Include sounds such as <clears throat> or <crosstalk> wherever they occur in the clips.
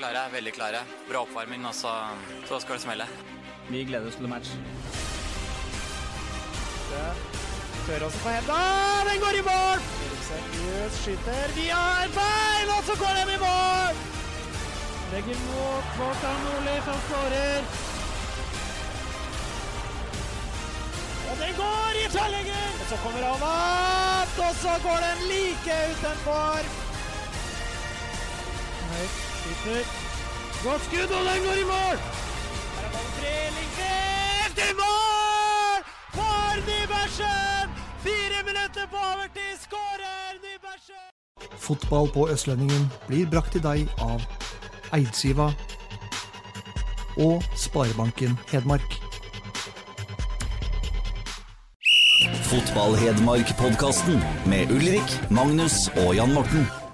Klare, veldig klare. Bra oppvarming, og så, så skal det smelle. Vi gleder oss til match. Tør også på henda. Den går i mål! Seriøs skyter Vi har bein, og så går den i mål! Legger mot Kvartan Nordli, som skårer. Og den går i tverrlegger! Og så kommer han opp, og så går den like utenfor. Høyt, skyter. Godt skudd, og den går i mål! Her er ballen tre, Lindgren i mål! For Nybergsen! Fire minutter på overtid skårer Nybergsen! Fotball på Østlendingen blir brakt til deg av Eidsiva og Sparebanken Hedmark. Fotball-Hedmark-podkasten med Ulrik, Magnus og Jan Morten.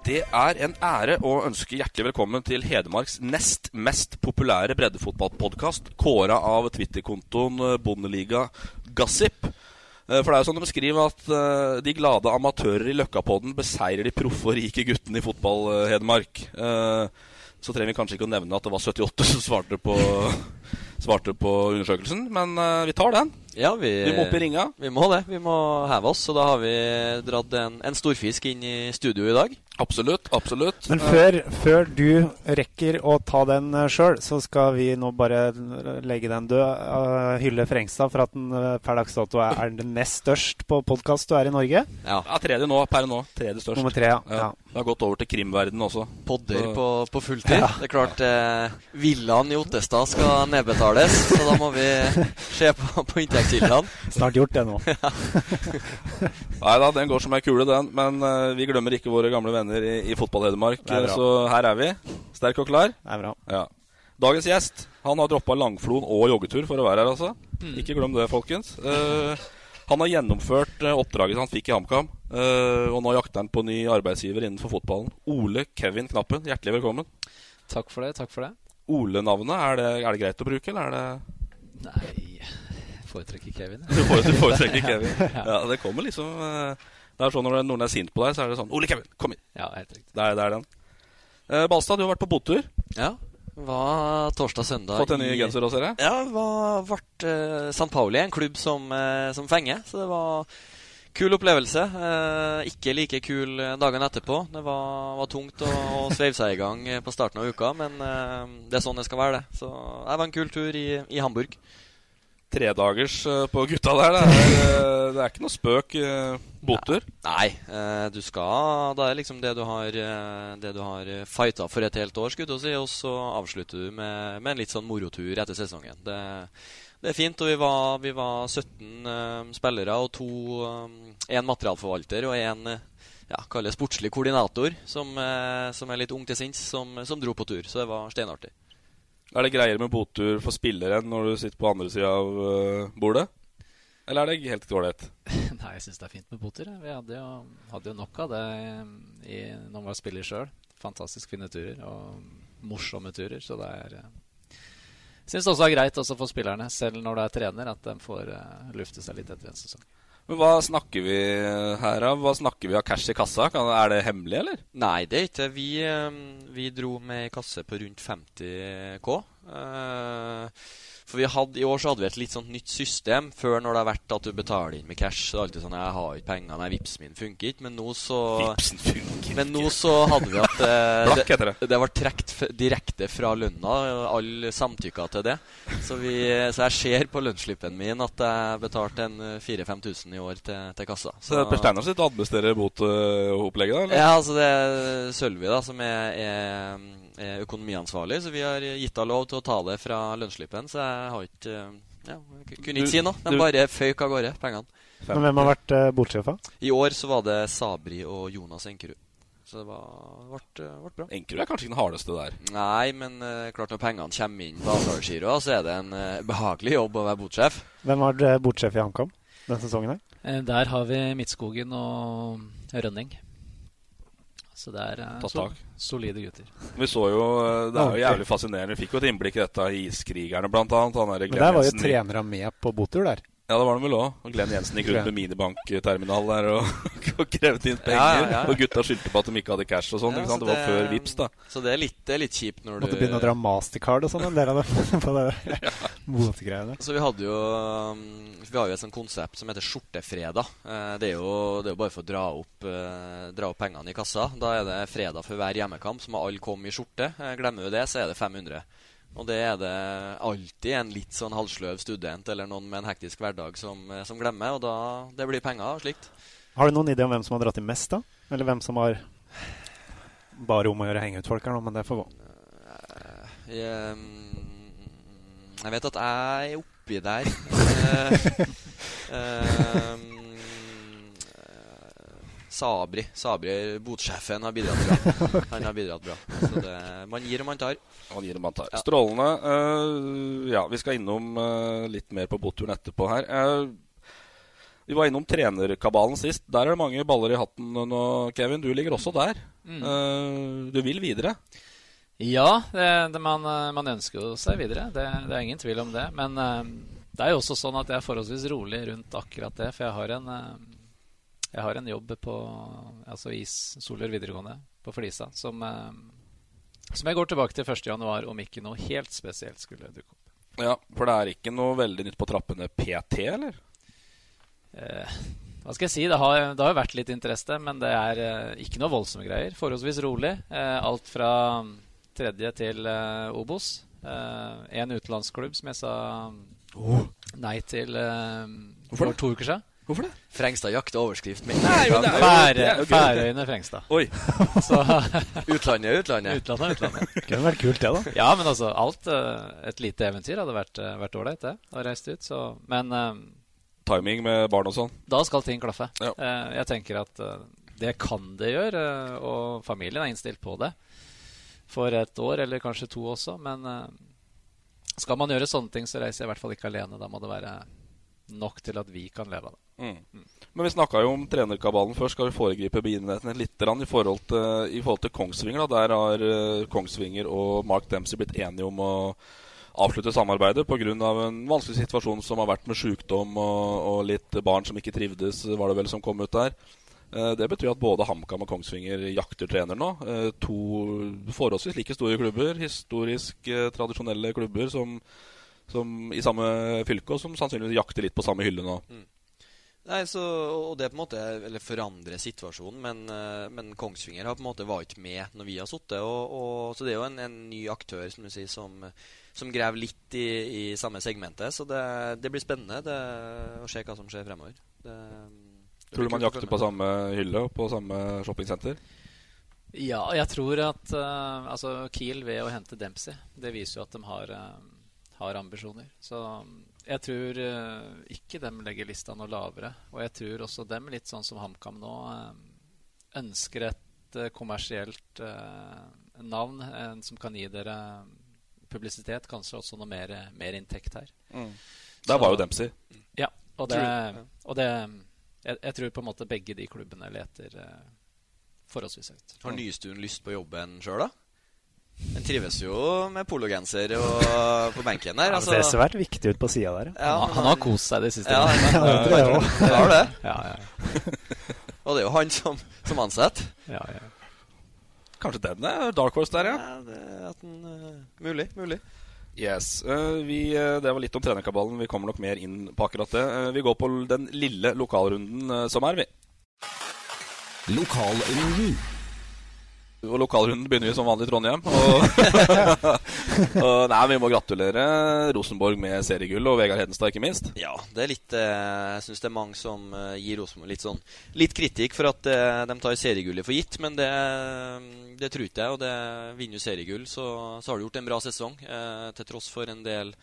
Det er en ære å ønske hjertelig velkommen til Hedmarks nest mest populære breddefotballpodkast, kåra av Twitter-kontoen eh, Bondeliga Gossip. Eh, For det er jo sånn de skriver at eh, de glade amatører i Løkkapodden beseirer de proffe og rike guttene i fotball-Hedmark. Så trenger vi kanskje ikke å nevne at det var 78 som svarte på, svarte på undersøkelsen, men uh, vi tar den. Ja, vi, Vi må opp i ringa. Vi må det. Vi må heve oss. Så da har vi dratt en, en storfisk inn i studio i dag. Absolutt. absolutt. Men før, før du rekker å ta den sjøl, så skal vi nå bare legge den død. Uh, hylle Frengstad for at den eh, per dags dato er, er den nest størst på podkast du er i Norge. Ja. Ja, tredje nå, per nå. Tredje størst. Nummer tre, ja. Ja. ja. Det har gått over til krimverdenen også. Podder på, på fulltid. Det er klart eh, Villaen i Ottestad skal nedbetales, så da må vi se på, på inntektskildene. Snart gjort det nå. <laughs> Nei da, den går som ei kule, den. Men uh, vi glemmer ikke våre gamle venner i, i Fotball-Hedmark. Så her er vi. Sterk og klar. Det er bra. Ja. Dagens gjest han har droppa langflon og joggetur for å være her, altså. Ikke glem det, folkens. Uh, han har gjennomført eh, oppdraget han fikk i HamKam, eh, og nå jakter han på ny arbeidsgiver innenfor fotballen. Ole Kevin Knappen, hjertelig velkommen. Takk for det. takk for det Ole-navnet, er, det- er det greit å bruke, eller er det Nei, foretrekker Kevin. Du foretrekker <laughs> Kevin. Ja, det kommer liksom eh, Det er sånn når noen er sint på deg, så er det sånn Ole Kevin, kom inn. Ja, helt riktig. Det er, det er den. Eh, Balstad, du har vært på botur. Ja. Var torsdag-søndag Fått en ny genser også, ser jeg. Ja, var, ble uh, St. Pauli en klubb som, uh, som fenger. Så det var kul opplevelse. Eh, ikke like kul eh, dagene etterpå. Det var, var tungt å, å sveive seg i gang eh, på starten av uka, men eh, det er sånn det skal være, det. Så det var en kul tur i, i Hamburg. Tredagers eh, på gutta der. Det er, det er ikke noe spøk. botur. Nei, eh, du skal Det er liksom det du har Det du har fighta for et helt år, skulle du si, og så avslutter du med, med en litt sånn morotur etter sesongen. Det, det er fint, og vi var, vi var 17 eh, spillere og to Én materialforvalter og én ja, kaller sportslig koordinator, som, eh, som er litt ung til sinns, som, som dro på tur. Så det var steinartig. Er det greier med botur for spilleren når du sitter på andre sida av eh, bordet? Eller er det helt ålreit? <laughs> Nei, jeg syns det er fint med botur. Vi hadde jo, hadde jo nok av det i, når man var spiller sjøl. Fantastisk fine turer og morsomme turer. Så det er eh, syns det også er greit også for spillerne, selv når du er trener, at de får eh, lufte seg litt etter en sesong. Men Hva snakker vi her av? Hva snakker vi av cash i kassa? Er det hemmelig, eller? Nei, det er ikke Vi, eh, vi dro med ei kasse på rundt 50 K. Eh, For vi hadde, I år så hadde vi et litt sånt nytt system. Før når det har vært at du betaler inn med cash, så er det alltid sånn 'Jeg har ikke penger, nei, vipsen min funker ikke'. Men nå så Vipsen funker Men nå så hadde vi at eh, <laughs> Blakk heter det. det var trukket direkte fra lønna. Alle samtykka til det. Så, vi, så jeg ser på lønnsslippen min at jeg betalte en 4000-5000 i år til, til kassa. Så det er Per Steinar sitt administrerer administrere botopplegget, da? eller? Ja, altså det er Sølvi da, som er, er, er økonomiansvarlig, så vi har gitt henne lov til å ta det fra lønnsslippen. Så jeg har ikke ja, kunne ikke si noe. De bare føyk av gårde, pengene. Men hvem har vært uh, bortsjefa? I år så var det Sabri og Jonas Enkerud. Så det var, ble, ble bra. Enkerud er kanskje ikke den hardeste der. Nei, men uh, klart når pengene kommer inn på avtalegiroa, så er det en uh, behagelig jobb å være bortsjef Hvem var bortsjef i HamKam denne sesongen? her? Eh, Der har vi Midtskogen og Rønning. Så det er eh, Tatt solide gutter. Vi så jo, eh, Det er jo jævlig fascinerende. Vi fikk jo et innblikk i dette i Iskrigerne, blant annet. Han der Men der var jo trenere med på botur der. Ja, det var de vel òg. Glenn Jensen gikk rundt med minibankterminal der og, <laughs> og krevde inn penger. Ja, ja, ja. Og gutta skyldte på at de ikke hadde cash og sånn. Ja, så Det var det- før Vips da. Så det er litt, det er litt kjipt når Måtte du begynne å dra mastercard og sånn, en del av det. <laughs> på det botegreiene. Så vi hadde jo um, Vi har jo et sånt konsept som heter skjortefredag. Eh, det, er jo, det er jo bare for å dra opp, eh, dra opp pengene i kassa. Da er det fredag for hver hjemmekamp, så må alle komme i skjorte. Eh, glemmer du det, så er det 500. Og det er det alltid en litt sånn halvsløv student eller noen med en hektisk hverdag som, eh, som glemmer, og da det blir penger og slikt. Har du noen idé om hvem som har dratt inn mest, da? Eller hvem som har bare om å gjøre henge ut folk her nå, men det får gå. Jeg, mm, jeg vet at jeg er oppi der. Eh, <laughs> eh, Sabri, Sabri botsjefen, har bidratt bra. <laughs> Han har bidratt bra. Så det, man gir og man tar. Man gir og man tar. Strålende. Uh, ja, vi skal innom uh, litt mer på boturen etterpå her. Uh, vi var innom trenerkabalen sist. Der er det mange baller i hatten nå, Kevin. Du ligger også der. Mm. Eh, du vil videre. Ja, det, det man, man ønsker jo seg videre. Det, det er ingen tvil om det. Men det er jo også sånn at jeg er forholdsvis rolig rundt akkurat det. For jeg har en, jeg har en jobb på altså i Solør videregående på Flisa som, eh, som jeg går tilbake til 1.1, om ikke noe helt spesielt skulle dukke opp. Ja, For det er ikke noe veldig nytt på trappene PT, eller? Eh, hva skal jeg si? Det har, det har jo vært litt interesse, men det er eh, ikke noe voldsomme greier. Forholdsvis rolig. Eh, alt fra tredje til eh, Obos. Eh, en utenlandsklubb som jeg sa nei til eh, for to uker siden. Hvorfor det? Frengstad jakter overskrift med. Færøyene Frengstad. Oi. <laughs> Så- utlandet, utlandet. Utlandet, utlandet. <laughs> Kunne vært kult, det, da. Ja, men altså, alt eh, Et lite eventyr hadde vært eh, ålreit, det. Å reise ut. Så, men um, Timing med barn og sånn. da skal ting klaffe. Ja. Uh, jeg tenker at uh, det kan det gjøre, uh, og familien er innstilt på det. For et år, eller kanskje to også. Men skal man gjøre sånne ting, så reiser jeg i hvert fall ikke alene. Da må det være nok til at vi kan leve av det. Mm. Men vi snakka jo om trenerkabalen før. Skal vi foregripe begivenhetene litt i, forhold til, i forhold til Kongsvinger? Da. Der har eh, Kongsvinger og Mark Dempsey blitt enige om å avslutte samarbeidet pga. en vanskelig situasjon som har vært med sykdom og, og litt barn som ikke trivdes, var det vel som kom ut der. Eh, Det betyr at både HamKam og Kongsvinger jakter trener nå. Eh, To forholdsvis like store klubber. Historisk tradisjonelle klubber som, som i samme fylke, og som sannsynligvis jakter litt på samme hylle nå. Nei, så, og det på en måte Eller forandrer situasjonen, men, eh, men Kongsvinger har på en måte var ikke med når vi har sittet. Og, og, så det er jo en, en ny aktør som du sier som, som graver litt i, i samme segmentet. Så det, det blir spennende det, å se hva som skjer fremover. Det, det Tror du man jakter på samme hylle og på samme shoppingsenter? Ja, jeg tror at uh, altså Kiel ved å hente Dempsey, det viser jo at de har, eh, har ambisjoner. Så mm, jeg tror eh, ikke dem legger lista noe lavere. Og jeg tror også dem, litt sånn som HamKam nå, eh, ønsker et eh, kommersielt navn som kan gi dere publisitet, kanskje også noe mer, mer inntekt her. Mm. Der var jo Dempsey. Ja, og det, og det jeg, jeg tror på en måte begge de klubbene leter forholdsvis høyt. Har Nystuen lyst på jobben sjøl, da? Den trives jo med pologenser og på benken der. Ja, det ser svært viktig ut på sida der. Ja, han, han har kost seg det siste. Ja, året. ja, det tror jeg. Det har det. <laughs> Ja, ja. <laughs> Og det er jo han som, som ansetter. Ja, ja. Kanskje den er dark horse der, ja. Ja, det er at den, uh, mulig, mulig. Yes. Uh, vi, uh, det var litt om trenerkabalen. Vi kommer nok mer inn på akkurat det. Uh, vi går på den lille lokalrunden som er, vi. Lokalrunden. Og lokalrunden begynner vi som vanlig i Trondheim. Og, <laughs> og nei, vi må gratulere Rosenborg med seriegull, og Vegard Hedenstad ikke minst. Ja, det er litt eh, Jeg syns det er mange som eh, gir Rosenborg litt sånn Litt kritikk for at eh, de tar seriegullet for gitt, men det, det tror ikke jeg. Og det vinner jo seriegull, så, så har du gjort en bra sesong. Til tross for en del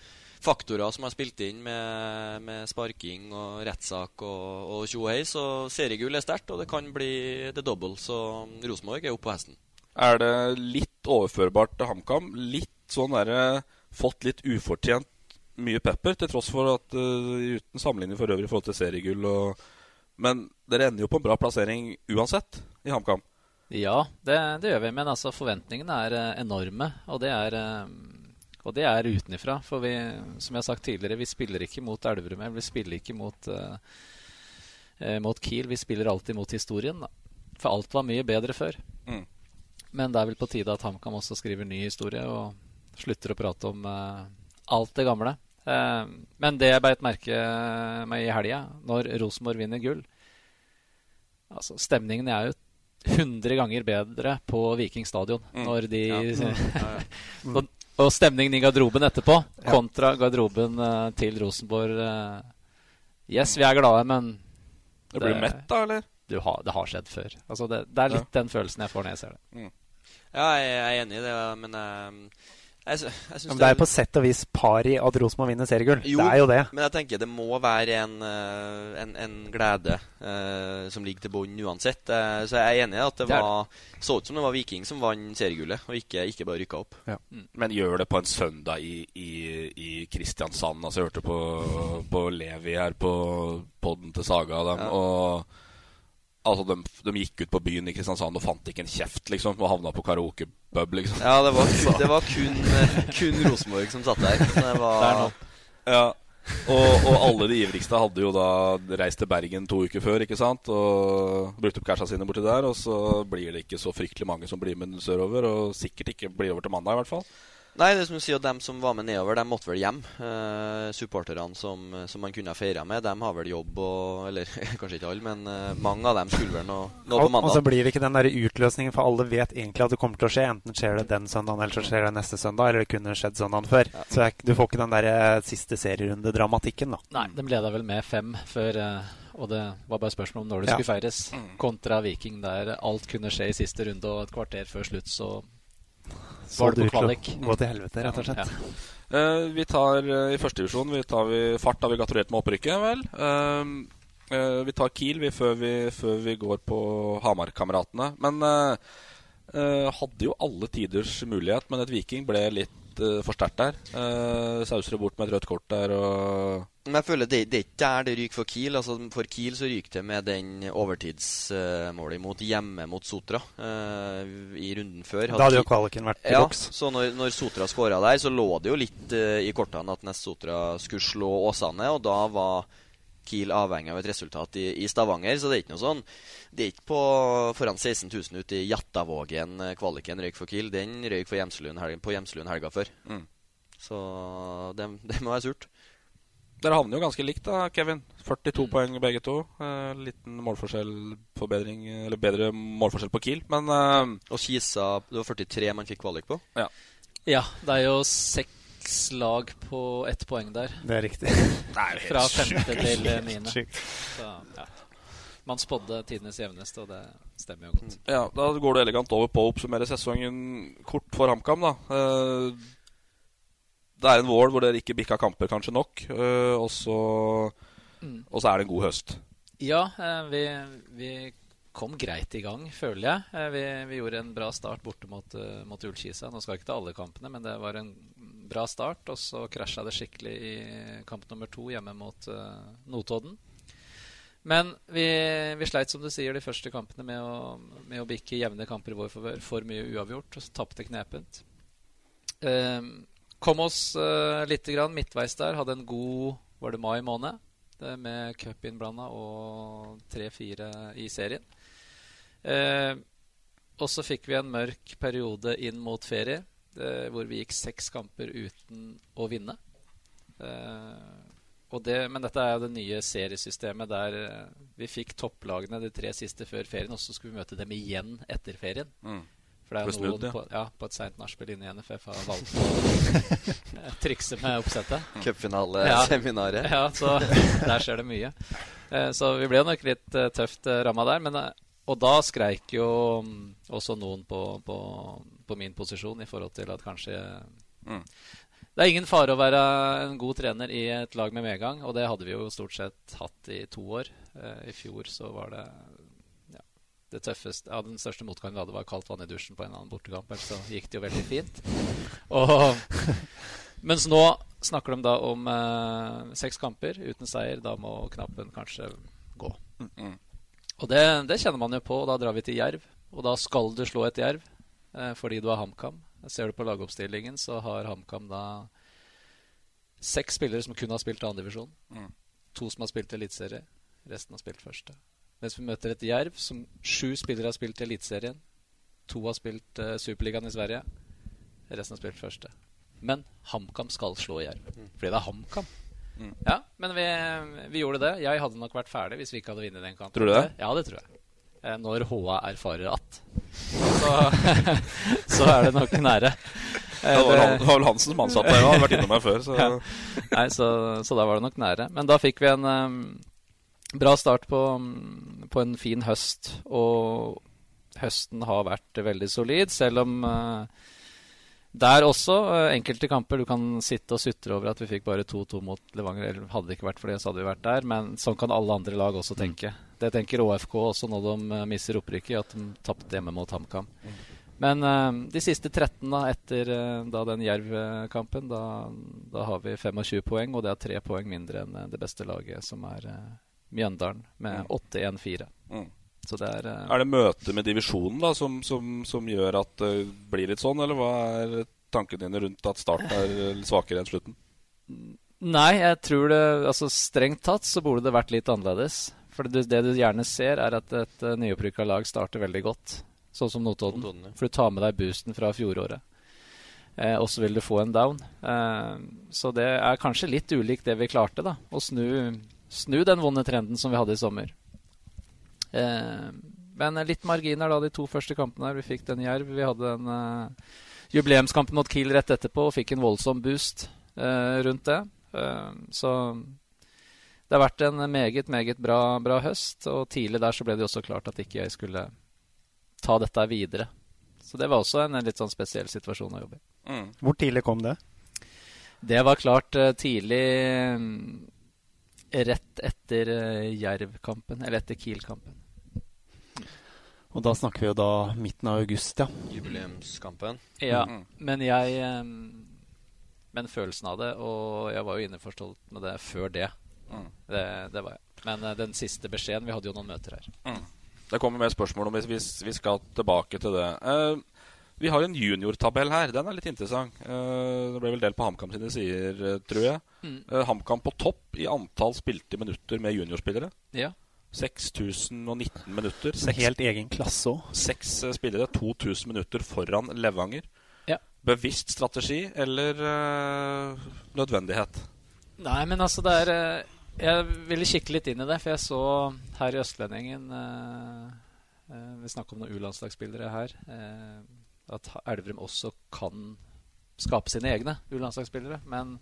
faktorer som har spilt inn med, med sparking og rettssak og tjohei, så seriegull er sterkt, og det kan bli the double. Så Rosenborg er oppe på hesten. Er det litt overførbart til HamKam? Litt sånn derre Fått litt ufortjent mye pepper, til tross for at uh, uten sammenligning for øvrig i forhold til seriegull og Men dere ender jo på en bra plassering uansett i HamKam. Ja, det, det, gjør vi. Men altså, forventningene er uh, enorme. Og det er, uh, og det er utenifra. For vi, som jeg har sagt tidligere, vi spiller ikke mot Elverum. Vi spiller ikke mot, mot Kiel. Vi spiller alltid mot historien. Da. For alt var mye bedre før. Mm. Men det er vel på tide at HamKam også skriver ny historie og slutter å prate om alt det gamle. Uh, men det jeg beit merke meg i helga, når Rosenborg vinner gull altså Stemningen er jo 100 ganger bedre på Viking stadion mm. når de <laughs> ja. mm. og, og, stemningen i garderoben etterpå ja. kontra garderoben uh, til Rosenborg uh, Yes, vi er glade, men Det blir mett, da, eller? Har, det har skjedd før. Altså det, det, er litt ja. den følelsen jeg får når jeg ser det. Mm. Ja, jeg er enig i det, men jeg, jeg men det er jo på sett og vis pari at Rosenborg vinner seriegull. Jo, det er jo det. Men jeg tenker det må være en, eh, en, en glede uh, som ligger til bunn uansett. Uh, så jeg er enig i at det, det var, så ut som det var Viking som vant seriegullet, og ikke, ikke bare rykka opp. Ja. Mm. Men gjør det på en søndag i, i, i Kristiansand. Altså, jeg hørte på, på Levi her på poden til Saga. Dem, ja. og Altså, de, de, gikk ut på byen i Kristiansand og fant ikke en kjeft, liksom. Og havna på karaokepub, liksom. Ja, det var, det var kun, kun, Rosenborg som satt der. Det var Ja. Og, og, alle de ivrigste hadde jo da reist til Bergen to uker før, ikke sant? Og brukt opp casha sine borti der. Og så blir det ikke så fryktelig mange som blir med sørover. Og sikkert ikke blir over til mandag, i hvert fall. Nei, det som du sier, dem som var med nedover, de måtte vel hjem. Eh, supporterne som, som, man kunne ha feira med, de har vel jobb og Eller <laughs> kanskje ikke alle, men eh, mange av dem skulle vel nå, nå på mandag. Og så blir det ikke den der utløsningen, for alle vet egentlig at det kommer til å skje. Enten skjer det den søndagen, eller så skjer det neste søndag, eller det kunne skjedd søndagen før. Ja. Så du får ikke den der eh, siste serierunde-dramatikken, da. Nei, de leda vel med fem før uh, og det var bare spørsmål om når det ja. skulle feires. Mm. Kontra Viking, der alt kunne skje i siste runde, og et kvarter før slutt så var det på kvalik. Gå til helvete, rett og slett. Ja. Uh, vi tar uh, i førstedivisjon Fart da vi gratulerte med opprykket, vel. Uh, vi tar Kiel vi, før, vi, før, vi, går på Hamar-kameratene. Men hadde jo alle tiders mulighet, men et Viking ble litt for sterkt der. sauser det bort med et rødt kort der og men jeg føler det, det er ikke der det ryker for Kiel. Altså, for Kiel så ryker det med den overtidsmålet mot hjemme mot Sotra uh, i runden før. Da hadde jo kvaliken vært i ja, boks. Så når, når Sotra skåra der, så lå det jo litt uh, i kortene at nest Sotra skulle slå Åsane, og da var Kiel avhengig av et resultat i, i, Stavanger. Så det er ikke noe sånn Det er ikke på foran 16 000 ute i Jattavågen eh, kvaliken røyk for Kiel. Den røyk for Hjemslund på Hjemslund helga før. Mm. Så det, det må være surt. Dere havner jo ganske likt, da, Kevin. 42 mm. poeng begge to. Eh, liten målforskjellforbedring Eller bedre målforskjell på Kiel, men eh, Og Kisa Det var 43 man fikk kvalik på? Ja. ja. Det er jo seks lag på ett poeng der. Det er riktig. Fra femte til niende. Så, ja. Man spådde tidenes jevneste, og det stemmer jo godt. Ja, Da går du elegant over på å oppsummere sesongen kort for HamKam. da uh, det er en vår hvor dere ikke bikka kamper kanskje nok, øh, og, så, mm. og, så, er det en god høst. Ja, vi, vi, kom greit i gang, føler jeg. Vi, vi gjorde en bra start borte mot, mot Ullkisa. Nå skal ikke til alle kampene, men det var en bra start. Og så krasja det skikkelig i kamp nummer to hjemme mot uh, Notodden. Men vi, vi, sleit, som du sier, de første kampene med å, med å bikke jevne kamper i vår favør. For mye uavgjort, og så tapte knepent. Um, Kom oss uh, litt grann midtveis der. Hadde en god var det mai måned med cup innblanda og 3-4 i serien. Uh, og så fikk vi en mørk periode inn mot ferie uh, hvor vi gikk seks kamper uten å vinne. Det, men dette er jo det nye seriesystemet der vi fikk topplagene de tre siste før ferien, og så skulle vi møte dem igjen etter ferien. Mm. For det er jo noen på, ja, på et seint nachspiel inne i NFF har valgt å <laughs> trikse med oppsettet. Cupfinaleseminaret. Ja, ja, så der skjer det mye. Eh, så vi ble nok litt tøft ramma der. Men, og da skreik jo mm, også noen på, på, på, min posisjon i forhold til at kanskje mm. Det er ingen fare å være en god trener i et lag med medgang, og det hadde vi jo stort sett hatt i to år. Eh, I fjor så var det ja, det tøffeste ja, Den største motgangen vi hadde, var kaldt vann i dusjen på en eller annen bortekamp. Ellers så gikk det jo veldig fint. Og, mens nå snakker de da om eh, seks kamper uten seier. Da må knappen kanskje gå. Mm. Og det, det, kjenner man jo på. Da drar vi til Jerv. Og da skal du slå et Jerv fordi du har HamKam. Ser du på lagoppstillingen, så har HamKam da seks spillere som kun har spilt andredivisjon. Mm. To som har spilt eliteserie. Resten har spilt første. Mens vi møter et Jerv som sju spillere har spilt i Eliteserien. To har spilt uh, Superligaen i Sverige. Resten har spilt første. Men HamKam skal slå Jerv. Fordi det er HamKam. Mm. Ja, men vi, vi, gjorde det. Jeg hadde nok vært ferdig hvis vi ikke hadde vunnet den kampen. Tror du det? Ja, det tror jeg. Eh, når HA erfarer at. Så, <laughs> så er det nok nære. Det var, han, det var vel Hansen som ansatte deg. Hadde vært innom meg før. Så. Ja. Nei, så, så, da var det nok nære. Men da fikk vi en um, bra start på, på, en fin høst. Og høsten har vært veldig solid, selv om uh, der også, enkelte kamper Du kan sitte og sutre over at vi fikk bare 2-2 mot Levanger. Eller hadde det ikke vært for det, så hadde vi vært der. Men sånn kan alle andre lag også tenke. Det tenker ÅFK også når de mister opprykket, at de tapte hjemme mot HamKam. Men uh, de siste 13 da, etter uh, da den Jerv-kampen, da, da, har vi 25 poeng, og det er tre poeng mindre enn det beste laget, som er uh, Mjøndalen, med 8-1-4. Mm. Så det er Er det møtet med divisjonen da som, som, som gjør at det blir litt sånn, eller hva er tankene dine rundt at Start er svakere enn slutten? Nei, jeg tror det Altså strengt tatt så burde det vært litt annerledes. For det, det du gjerne ser, er at et uh, nyopprykka lag starter veldig godt. Sånn som Notodden. Notodden, ja. For du tar med deg boosten fra fjoråret. Eh, og så vil du få en down. Eh, så det er kanskje litt ulikt det vi klarte, da. Å snu, snu den vonde trenden som vi hadde i sommer. Eh, men litt marginer da de to første kampene her. Vi fikk den Jerv. Vi hadde en uh, jubileumskamp mot Kiel rett etterpå og fikk en voldsom boost uh, rundt det. Uh, så det har vært en meget, meget bra, bra, høst. Og tidlig der så ble det også klart at ikke jeg skulle ta dette videre. Så det var også en, en litt sånn spesiell situasjon å jobbe i. Mm. Hvor tidlig kom det? Det var klart tidlig um, rett etter Jerv-kampen, eller etter Kiel-kampen. Og da snakker vi jo da midten av august, ja. Jubileumskampen. Ja, mm. men jeg Men følelsen av det, og jeg var jo innforstått med det før det. Mm. det. Det, var jeg. Men uh, den siste beskjeden Vi hadde jo noen møter her. Mm. Det kommer mer spørsmål om hvis, hvis vi skal tilbake til det. Uh, vi har en juniortabell her. Den er litt interessant. Uh, det ble vel delt på HamKam sine sider, tror jeg. Mm. HamKam på topp i antall spilte minutter med juniorspillere. Ja. 6019 minutter. En helt egen klasse òg. Seks spillere, 2000 minutter foran Levanger. Ja. Bevisst strategi eller uh, nødvendighet? Nei, men altså det er uh, Jeg ville kikke litt inn i det, for jeg så her i Østlendingen eh, Vi snakker om noen U-landslagsspillere her. at Elverum også kan skape sine egne U-landslagsspillere. Men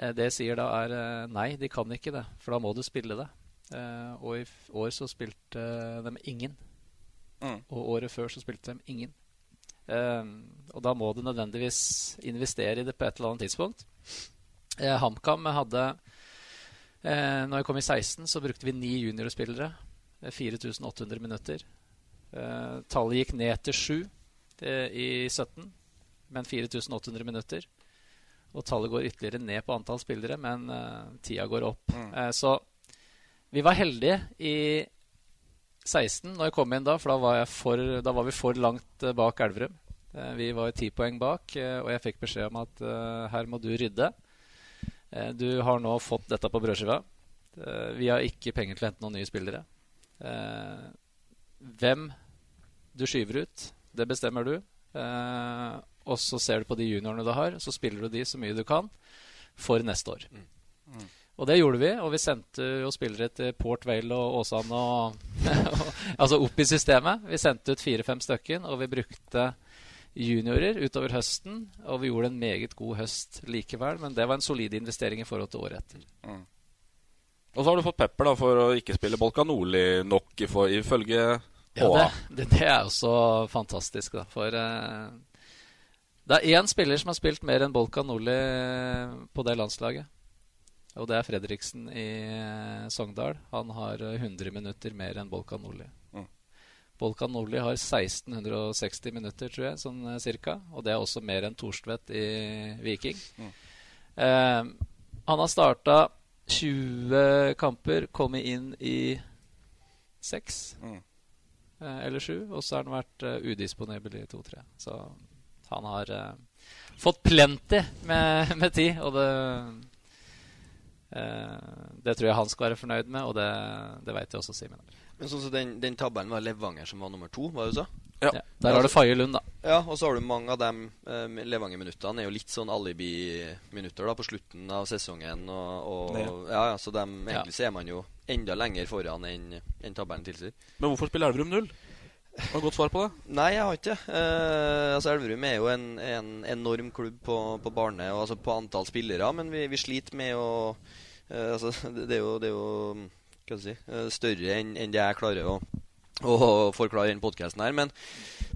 det jeg sier da, er nei, de kan ikke det. For da må du spille det. Uh, og i år så spilte de ingen. Mm. Og året før så spilte de ingen. Og da må du nødvendigvis investere i det på et eller annet tidspunkt. HamKam hadde Når jeg kom i 16, så brukte vi ni juniorspillere. 4800 minutter. tallet gikk ned til sju i 17, men 4800 minutter. Og tallet går ytterligere ned på antall spillere, men tida går opp. Mm. så vi var heldige i 16 når jeg kom inn da, for da var, for, da var vi for langt bak Elverum. Vi var ti poeng bak, og jeg fikk beskjed om at her må du rydde. Du har nå fått dette på brødskiva. vi har ikke penger til å hente noen nye spillere. hvem du skyver ut, det bestemmer du. og så ser du på de juniorene du har, så spiller du de så mye du kan for neste år. Mm. Mm. Og det gjorde vi, og vi sendte jo spillere til Port Vale og Åsane og, <laughs> Altså opp i systemet. Vi sendte ut fire-fem stykker, og vi brukte juniorer utover høsten. Og vi gjorde en meget god høst likevel, men det var en solid investering i forhold til året etter. Mm. Og så har du fått pepper da for å ikke spille Bolka Nordli nok, ifølge HA. Ja, det, det, det, er også fantastisk, da. For eh, Det er én spiller som har spilt mer enn Bolka Nordli på det landslaget. Og det er Fredriksen i eh, Sogndal. Han har eh, 100 minutter mer enn Bolka Nordli. Bolkan Nordli har 1660 minutter, tror jeg, sånn eh, cirka. Og det er også mer enn Thorstvedt i Viking. Mm. Eh, han har starta 20 kamper, kommet inn i 6 Mm. Eh, eller 7. Og så har han vært uh, udisponibel i to-tre. Så han har eh, fått plenty med, med tid, og det eh, Det tror jeg han skal være fornøyd med, og det, det vet jeg også Simen. Men sånn som den, den tabellen var Levanger som var nummer to, var det du sa? Ja. Der har du Faye Lund, da. Ja, og så har du mange av de eh, Levanger-minuttene er jo litt sånn alibi-minutter da på slutten av sesongen. Og, og Ja. ja. ja, Så dem, egentlig så er man jo enda lenger foran enn en tabellen tilsier. Men hvorfor spiller Elverum null? Har du godt svar på det? Nei, jeg har ikke det. Eh, altså Elverum er jo en, en enorm klubb på, på barne og altså på antall spillere, men vi, vi sliter med å eh, altså, det, det, er jo, det er jo si, eh, større enn en det jeg klarer å, å forklare denne podkasten her. Men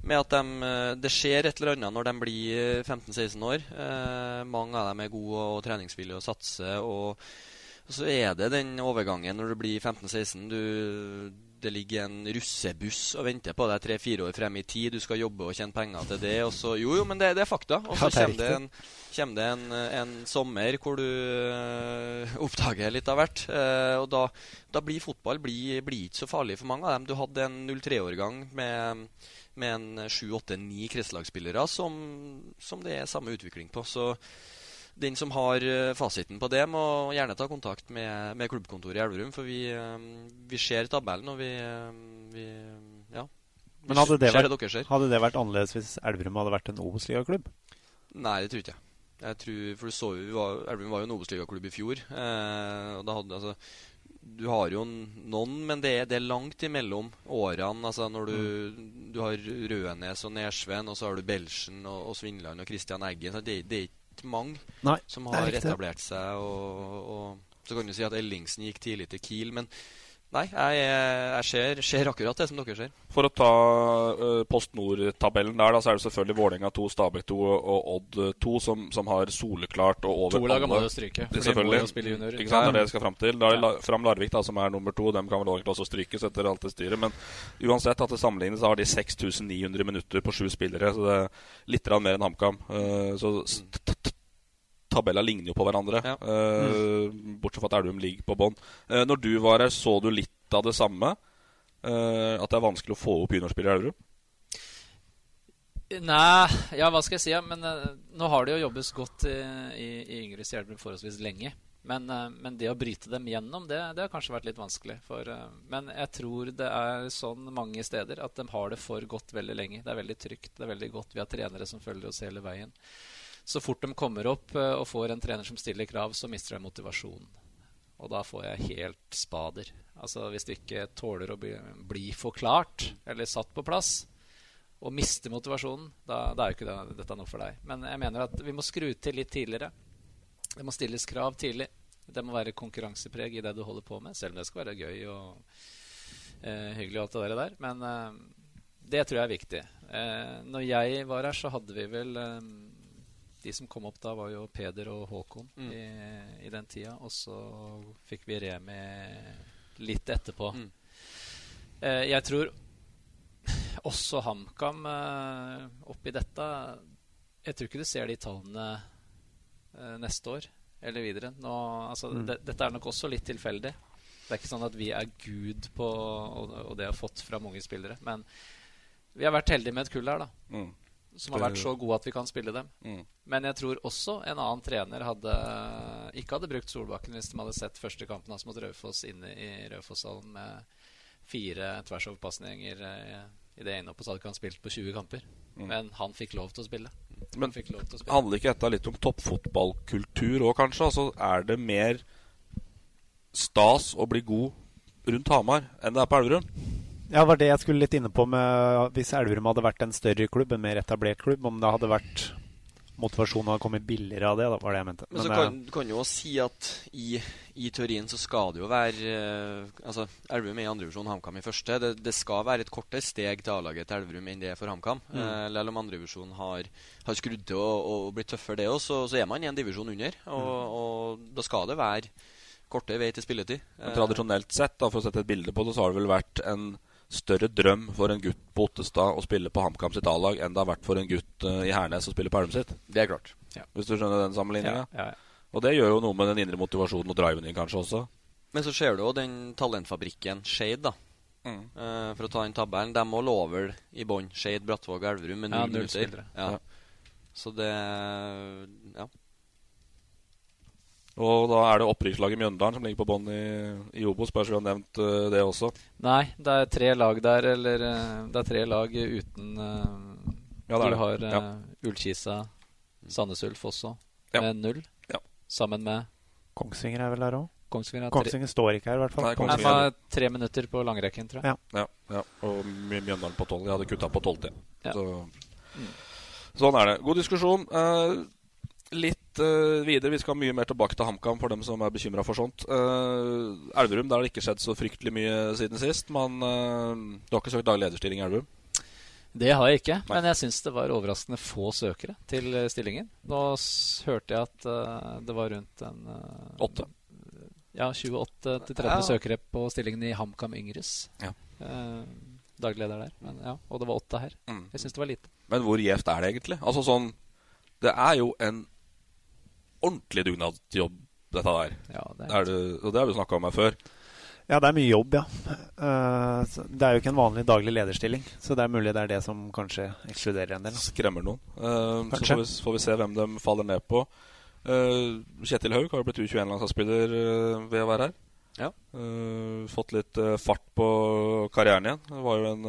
med at de, eh, det skjer et eller annet når de blir eh, 15-16 år. Eh, mange av dem er gode og treningsvillige og satser. og og så er det den overgangen når du blir 15-16. Du, det ligger en russebuss og venter på deg tre-fire år frem i tid. Du skal jobbe og tjene penger til det. Og så, jo, jo, men det, det er fakta. Og så er kommer det en, kommer det en, en sommer hvor du øh, <laughs> oppdager litt av hvert. Øh, og da, da blir fotball blir, blir ikke så farlig for mange av dem. Du hadde en 03-årgang med, med en 7-8-9 kretslagsspillere som, som det er samme utvikling på. Så den som har eh, fasiten på det, må gjerne ta kontakt med, med klubbkontoret i Elverum. For vi, eh, vi ser tabellen, og vi, eh, vi Ja. Vi Men hadde det, vært, hadde det vært annerledes hvis Elverum hadde vært en Obos-ligaklubb? Nei, det tror ikke jeg. jeg tror, for du så jo, var, Elverum var jo en Obos-ligaklubb i fjor. Eh, og da hadde altså Du har jo noen, men det er, det er langt imellom årene. Altså når du, du har Rødnes og Nersven, og så har du Belsjen og, og Svinland og Christian Eggen. Så det, det mange Nei, som har etablert seg. Og, og så kan du si at Ellingsen gikk tidlig til Kiel, men nei, jeg, jeg ser, ser akkurat det som dere ser. For å ta uh, Post Nord-tabellen der, da, så er det selvfølgelig Vålerenga 2, Stabæk 2 og Odd 2 som, som har soleklart og over To lag må jo stryke, for de må Selvfølgelig. jo spille juniorer. Ikke sant, det er det jeg skal fram til. Da er La, Fram Larvik, da, som er nummer to, dem kan vel egentlig også strykes etter alt det styret. Men uansett, at det sammenlignes, så har de 6900 minutter på sju spillere. Så det er litt mer enn HamKam. Uh, så tabellene ligner jo på hverandre. Uh, Bortsett fra at Elverum ligger på bånn. Uh, når du var her, så du litt av det samme? Uh, at det er vanskelig å få opp juniorspillere i Elverum? Nei, ja, hva skal jeg si? Ja? Men nå har det jo jobbes godt i, i, i Yngre Stjernebruk forholdsvis lenge. Men, men det å bryte dem gjennom, det, det har kanskje vært litt vanskelig. For, men jeg tror det er sånn mange steder at de har det for godt veldig lenge. Det er veldig trygt, det er veldig godt. Vi har trenere som følger oss hele veien. Så fort de kommer opp eh, og får en trener som stiller krav, så mister de motivasjonen. Og da får jeg helt spader. Altså Hvis du ikke tåler å bli, bli forklart eller satt på plass, og mister motivasjonen, da, da er jo ikke det, dette noe for deg. Men jeg mener at vi må skru til litt tidligere. Det må stilles krav tidlig. Det må være konkurransepreg i det du holder på med, selv om det skal være gøy og eh, hyggelig og alt det der. Men eh, det tror jeg er viktig. Eh, når jeg var her, så hadde vi vel eh, De som kom opp da, var jo Peder og Håkon Mm. i, i den tida. Og så fikk vi Remi litt etterpå. Mm. Eh, jeg tror også HamKam eh, oppi dette Jeg tror ikke du ser de tallene eh, neste år eller videre. Nå, altså, Mm. det, dette er nok også litt tilfeldig. Det er ikke sånn at vi er gud på og, og det har fått fra mange spillere. Men vi har vært heldige med et kull her, da. Mm. Som har vært så gode at vi kan spille dem. Mm. Men jeg tror også en annen trener hadde ikke hadde brukt Solbakken hvis de hadde sett første kampen hans mot Raufoss inne i Raufosshallen med fire tversoverpasninger eh, i det ene oppå, så hadde ikke han spilt på 20 kamper. Mm. Men han fikk lov til å spille. Men til å spille. handler ikke dette litt om toppfotballkultur òg, kanskje? Altså, er det mer stas å bli god rundt Hamar enn det er på Elverum? Ja, det var det jeg skulle litt inne på med hvis Elverum hadde vært en større klubb, en mer etablert klubb. Om det hadde vært motivasjonen hadde kommet billigere av det. Da, var det jeg mente. Men så kan, kan jo også si at i, i teorien så skal det jo være eh, Altså, Elverum er i andrevisjon, HamKam i første. Det, det skal være et kortere steg til A-laget til Elverum enn det er for HamKam. Mm. Eh, Selv om andrevisjonen har, har skrudd til og, og blitt tøffere, det òg, så, så er man i en divisjon under. Og, og da skal det være kortere vei til spilletid. Men Eh, tradisjonelt sett, da, for å sette et bilde på det, så har det vel vært en større drøm for en gutt på Ottestad å spille på HamKam sitt A-lag enn det har vært for en gutt eh, i Hernes å spille på Elverum sitt. Det er klart. Hvis du skjønner den sammenligninga? Ja, ja, ja. Og det gjør jo noe med den indre motivasjonen og driven din kanskje også. Men så ser du jo den talentfabrikken Shade, da. Mm. Uh, for å ta den tabellen. De må lå vel i bånn. Shade, Brattvåg og Elverum med Ja, null minutter. Ja. Ja. Så det Ja. Og da er det opprykkslaget Mjøndalen som ligger på bånn i, i Obos. Bare så vi har nevnt uh, det også. Nei, det er tre lag der, eller eh, det er tre lag uten uh, Ja, det er Du har uh, Ja. Ullkisa, Sandnes Ulf også, Ja. med null. Ja. Sammen med Kongsvinger er vel der òg? Kongsvinger. Kongsvinger står ikke her, i hvert fall. Nei, Kongsvinger. Nei, tre minutter på langrekken, tror jeg. Ja. Ja, ja. Og Mjøndalen på tolv. Jeg hadde kutta på tolvte. Ja. Så, sånn er det. God diskusjon. Eh, litt eh, videre. Vi skal mye mer tilbake til HamKam for dem som er bekymra for sånt. Uh, Elverum, der har det ikke skjedd så fryktelig mye siden sist. Men uh, du har ikke søkt daglig lederstilling i Elverum? Det har jeg ikke, men jeg syns det var overraskende få søkere til stillingen. Nå s hørte jeg at uh, det var rundt en Åtte. Ja, 28-30 Ja. søkere på stillingen i HamKam Yngres. Ja. Eh, daglig leder der. Men, ja, og det var åtte her. Mm. Jeg syns det var lite. Men hvor gjevt er det egentlig? Altså sånn Det er jo en ordentlig dugnadsjobb, dette der. Ja, det er det, og det har vi snakka om her før. Ja, det er mye jobb, ja. Uh, så det er jo ikke en vanlig daglig lederstilling, så det er mulig det er det som kanskje ekskluderer en del. Skremmer noen. Uh, så får vi, får vi se hvem de faller ned på. Uh, Kjetil Haug har jo blitt U21-landslagsspiller uh, ved å være her. Ja. Eh, fått litt fart på karrieren igjen. Det var jo en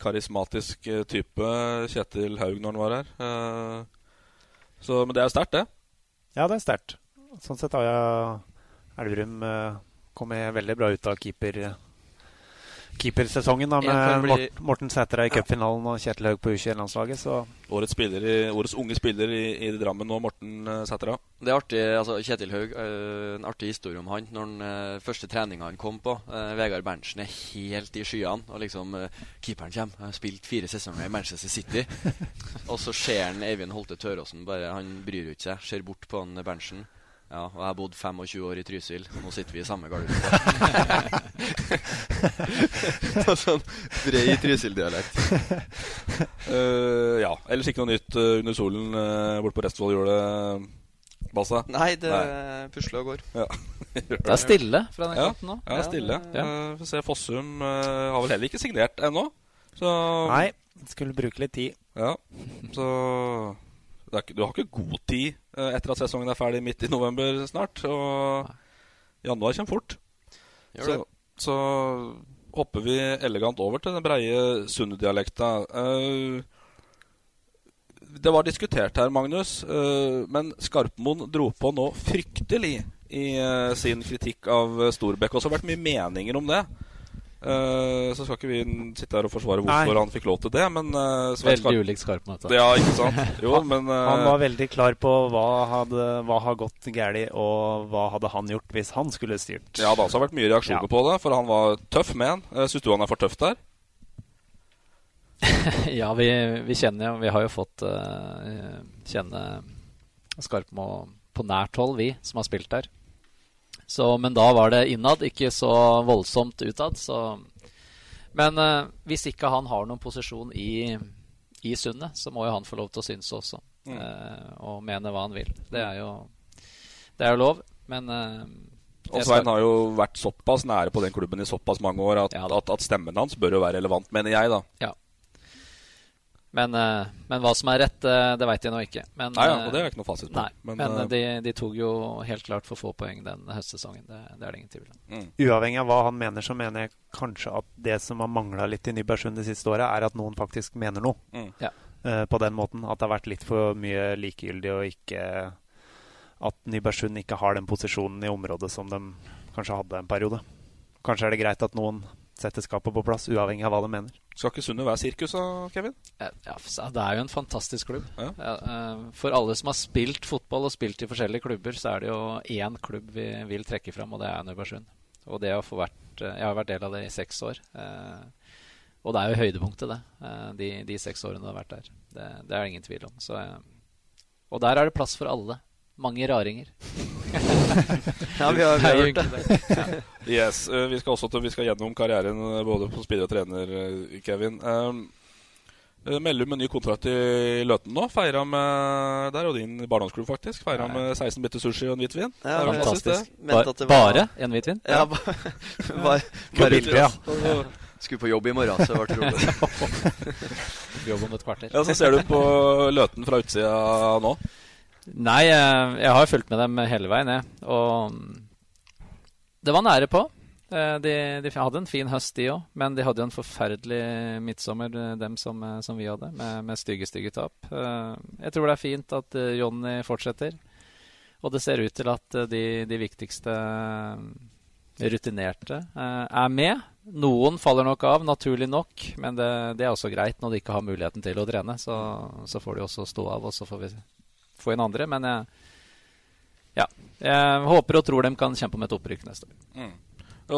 karismatisk type, Kjetil Haug, når han var her. Eh, så, men det er sterkt, det. Ja, det er sterkt. Sånn sett har jeg Elverum uh, kommet veldig bra ut av keeper keepersesongen da, med bli- Morten Sætra i cupfinalen og Kjetil Haug på U21-landslaget. Så Årets, årets unge spiller i, i Drammen nå, Morten Sætra. Det er artig, altså Kjetil Haug, øh, en artig historie om han. Når den øh, første treninga han kom på øh, Vegard Berntsen er helt i skyene. Og liksom Keeperen kommer. Har spilt fire sesonger i Manchester City. <laughs> og så ser han Eivind Holte Tøråsen bare Han bryr jo ikke seg. Ser bort på han Berntsen. Ja, og jeg har bodd 25 år i Trysil, og nå sitter vi i samme garderobe. <laughs> sånn bred Trysil-dialekt. Uh, ja. Ellers ikke noe nytt uh, under solen uh, borte på Restvoll gjør det, Bassa? Nei, det pusler og går. Ja. <laughs> Det er stille fra den ja. kanten nå. Ja, det stille. Ja. Uh, Får se, Fossum har vel heller ikke signert ennå. Så nei, skulle bruke litt tid. Ja, så ikke, Du har ikke god tid eh, etter at sesongen er ferdig midt i november snart. Og januar kommer fort. Så, så hopper vi elegant over til den breie Sunde-dialekta. Eh, det var diskutert her, Magnus, eh, men Skarpmoen dro på nå fryktelig i sin kritikk av Storbekk. Og så har det vært mye meninger om det. Eh, så skal ikke vi sitte her og forsvare hvorfor Nei. han fikk lov til det, men uh, Veldig Skarp- ulikt Skarpmoen. Ja, ikke sant? Jo, men uh... Han var veldig klar på hva hadde hva hadde gått galt, og hva hadde han gjort hvis han skulle styrt. Ja det så har også vært mye reaksjoner Ja. på det, for han var tøff med en. Syns du han er for tøff der? <laughs> ja, vi, vi kjenner jo Vi har jo fått kjenne Skarpmo på nært hold, vi som har spilt der. Så, men da var det innad, ikke så voldsomt utad. Så. Men eh, hvis ikke han har noen posisjon i, i sundet, så må jo han få lov til å synes også. Mm. eh, og mene hva han vil. Det er jo, det er jo lov, men eh, Og Svein har jo vært såpass nære på den klubben i såpass mange år at, at, at stemmen hans bør jo være relevant, mener jeg, da. Ja. Men, eh, men hva som er rett, eh, det veit jeg nå ikke. Men, Nei, ja, eh, og det er ikke noe fasit på. Nei, Men, men, de, de tok jo helt klart for få poeng den høstsesongen. Det, det er det ingen tvil om. Mm. Uavhengig av hva han mener, så mener jeg kanskje at det som har mangla litt i Nybergsund det siste året, er at noen faktisk mener noe. Mm. Ja. Uh, på den måten. At det har vært litt for mye likegyldig, og ikke At Nybergsund ikke har den posisjonen i området som de kanskje hadde en periode. Kanskje er det greit at noen sette skapet på plass, uavhengig av hva de mener. Skal ikke Sunne være sirkus da, Kevin? Ja, det er jo en fantastisk klubb. Ja. Ja, eh, for alle som har spilt fotball og spilt i forskjellige klubber, så er det jo én klubb vi vil trekke fram, og det er Nøbersund. Og det å få vært eh, Jeg har vært del av det i seks år. eh, Og det er jo høydepunktet, det. eh, De, de seks årene du har vært der. Det, det er det ingen tvil om. Så, og der er det plass for alle. Mange raringer. Ja, vi har- vi har hørt det. Yes, eh, Vi skal også til, vi skal gjennom karrieren eh, både som spiller og trener, eh, Kevin. Um, eh, Mellum med ny kontrakt i Løten nå. Feira med Der og din barndomsklubb, faktisk. Feira med 16 bitter sushi og en hvitvin. Ja, fantastisk, det. fantastisk. Det var- Bare en hvitvin? Ja, ba- <laughs> bare, På bildet, ja. Ja. <laughs> Skulle på jobb i morgen, så det ble rolig. <laughs> Jobb om et kvarter. Ja, Så ser du på Løten fra utsida nå. Nei, jeg, har fulgt med dem hele veien, jeg. Og mm, det var nære på. Eh, De, de hadde en fin høst, de òg. Men de hadde jo en forferdelig midtsommer, eh, dem som, eh, som vi hadde, med, med stygge, stygge tap. Jeg tror det er fint at Jonny fortsetter. Og det ser ut til at de, de viktigste rutinerte er med. Noen faller nok av, naturlig nok, men det, det er også greit når de ikke har muligheten til å trene. Så, så får de også stå av, og så får vi få inn andre. Men jeg, ja, jeg håper og tror de kan kjempe om et opprykk neste år. Mm.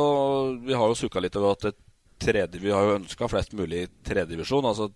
Og vi har jo sukka litt over at tredje, vi har jo ønska flest mulig i tredjedivisjon. Altså,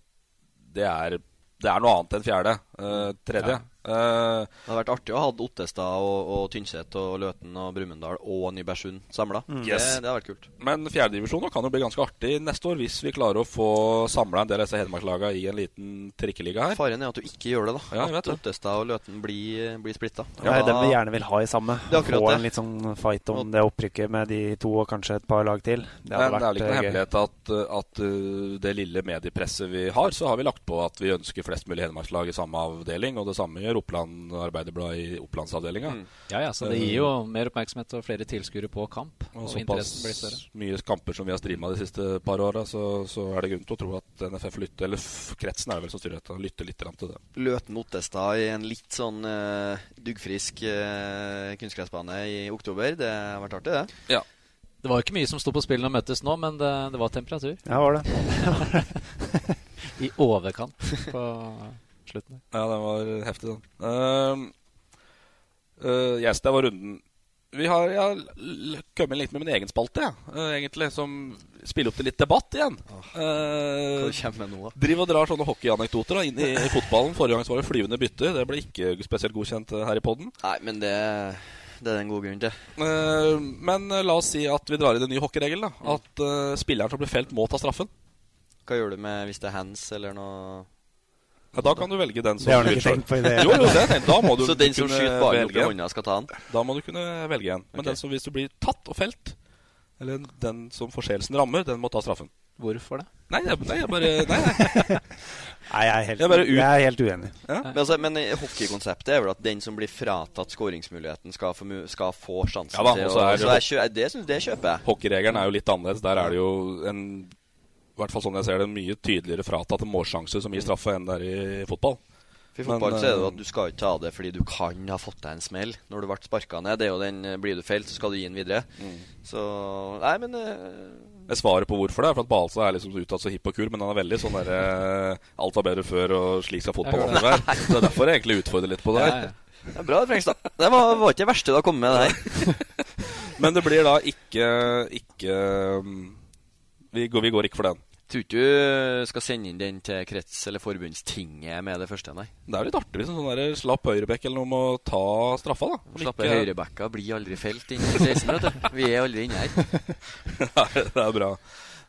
det er, det er noe annet enn fjerde. Eh, tredje. Eh, Det hadde vært artig å ha Ottestad og, og Tynset og Løten og Brumunddal og Nybergsund samla. Yes. Det, det hadde vært kult. Men fjerdedivisjon kan jo bli ganske artig neste år hvis vi klarer å få samla en del av disse Hedmarkslagene i en liten trikkeliga her. Faren er at du ikke gjør det, da. Ja, at. Ottestad og Løten blir, blir splitta. Ja, dem vi gjerne vil ha i samme. Det er Få det. en litt sånn fight om det opprykket med de to og kanskje et par lag til. Det Men det er vel ikke noe vært eh, hemmelighet at, at uh, det lille mediepresset vi har, så har vi lagt på at vi ønsker flest mulig hedmarkslag i samme avdeling. Og det samme gjør Oppland Arbeiderblad i Opplandsavdelinga. Mm. Ja, ja, så det gir jo mer oppmerksomhet og flere tilskuere på kamp. Og Og såpass blir større. mye kamper som vi har streama de siste par åra, så, så er det grunn til å tro at NFF lytter Eller kretsen er vel som styrer dette, lytter litt grann til det. Løten-Ottestad i en litt sånn uh, duggfrisk uh, kunstgressbane i oktober. Det har vært artig, det. Ja. Det var ikke mye som sto på spill når vi møttes nå, men det, det var temperatur. Ja, var det. <laughs> I overkant på <laughs> slutten. Ja, den var heftig, den. Uh, uh, yes, det var runden. Vi har ja, kommet litt med min egen spalte, ja. uh, egentlig, som spiller opp til litt debatt igjen. Uh, med nå. Driver og drar sånne hockeyanekdoter da, inn i, i fotballen. Forrige gang var det flyvende bytte. Det ble ikke spesielt godkjent eh, her i poden. Nei, men det, det er en god grunn til. Uh, men uh, la oss si at vi drar i den nye hockeyregelen. Da. At uh, spilleren som blir felt, må ta straffen. Hva gjør du med hvis det er hands eller noe Ja, da kan du velge den som Det har du ikke skyter. tenkt på i det Jo, jo, det. Da må du Så den som kunne skyter i en. hånda, skal ta den? Da må du kunne velge en. Men okay. den som hvis du blir tatt og felt, eller den som forseelsen rammer, den må ta straffen. Hvorfor det? Nei, jeg, nei, jeg bare Nei, nei. <laughs> Nei, jeg er helt, Jeg er bare jeg er helt uenig. Men, altså, men hockeykonseptet er vel at den som blir fratatt skåringsmuligheten, skal skal få sjansen Ja da, til å er det Det det kjøper jeg. Hockeyregelen er jo litt annerledes. Der er det jo en i hvert fall sånn jeg ser det, en mye tydeligere fratatte målsjanse som gir straffe enn det er i fotball. For I Men, fotball så er det jo eh, at du skal ikke ta det fordi du kan ha fått deg en smell når du ble sparka ned. Det er jo den eh, Blir du felt, så skal du gi den videre. Mm. Så Nei, men uh... Jeg svarer på hvorfor det er for at Balstad er liksom uttatt så hipp og kul, men han er veldig sånn derre Alt var bedre før, og slik skal fotball alltid være. Så det er derfor jeg egentlig utfordrer litt på det Ja, her. ja. det er bra, Frengstad. Det var, var ikke det verste du har kommet med, det her. <laughs> Men det blir da ikke Ikke um, vi, går, vi går ikke for den. Tror ikke du skal sende inn den til krets- eller forbundstinget med det første, nei. Det er litt artig hvis en sånn der slapp høyrebekk eller noe må ta straffa, da. Om Slappe ikke- høyrebacka blir aldri felt inn i 16, vet du. Vi er aldri inne her. <laughs> Nei, det er bra.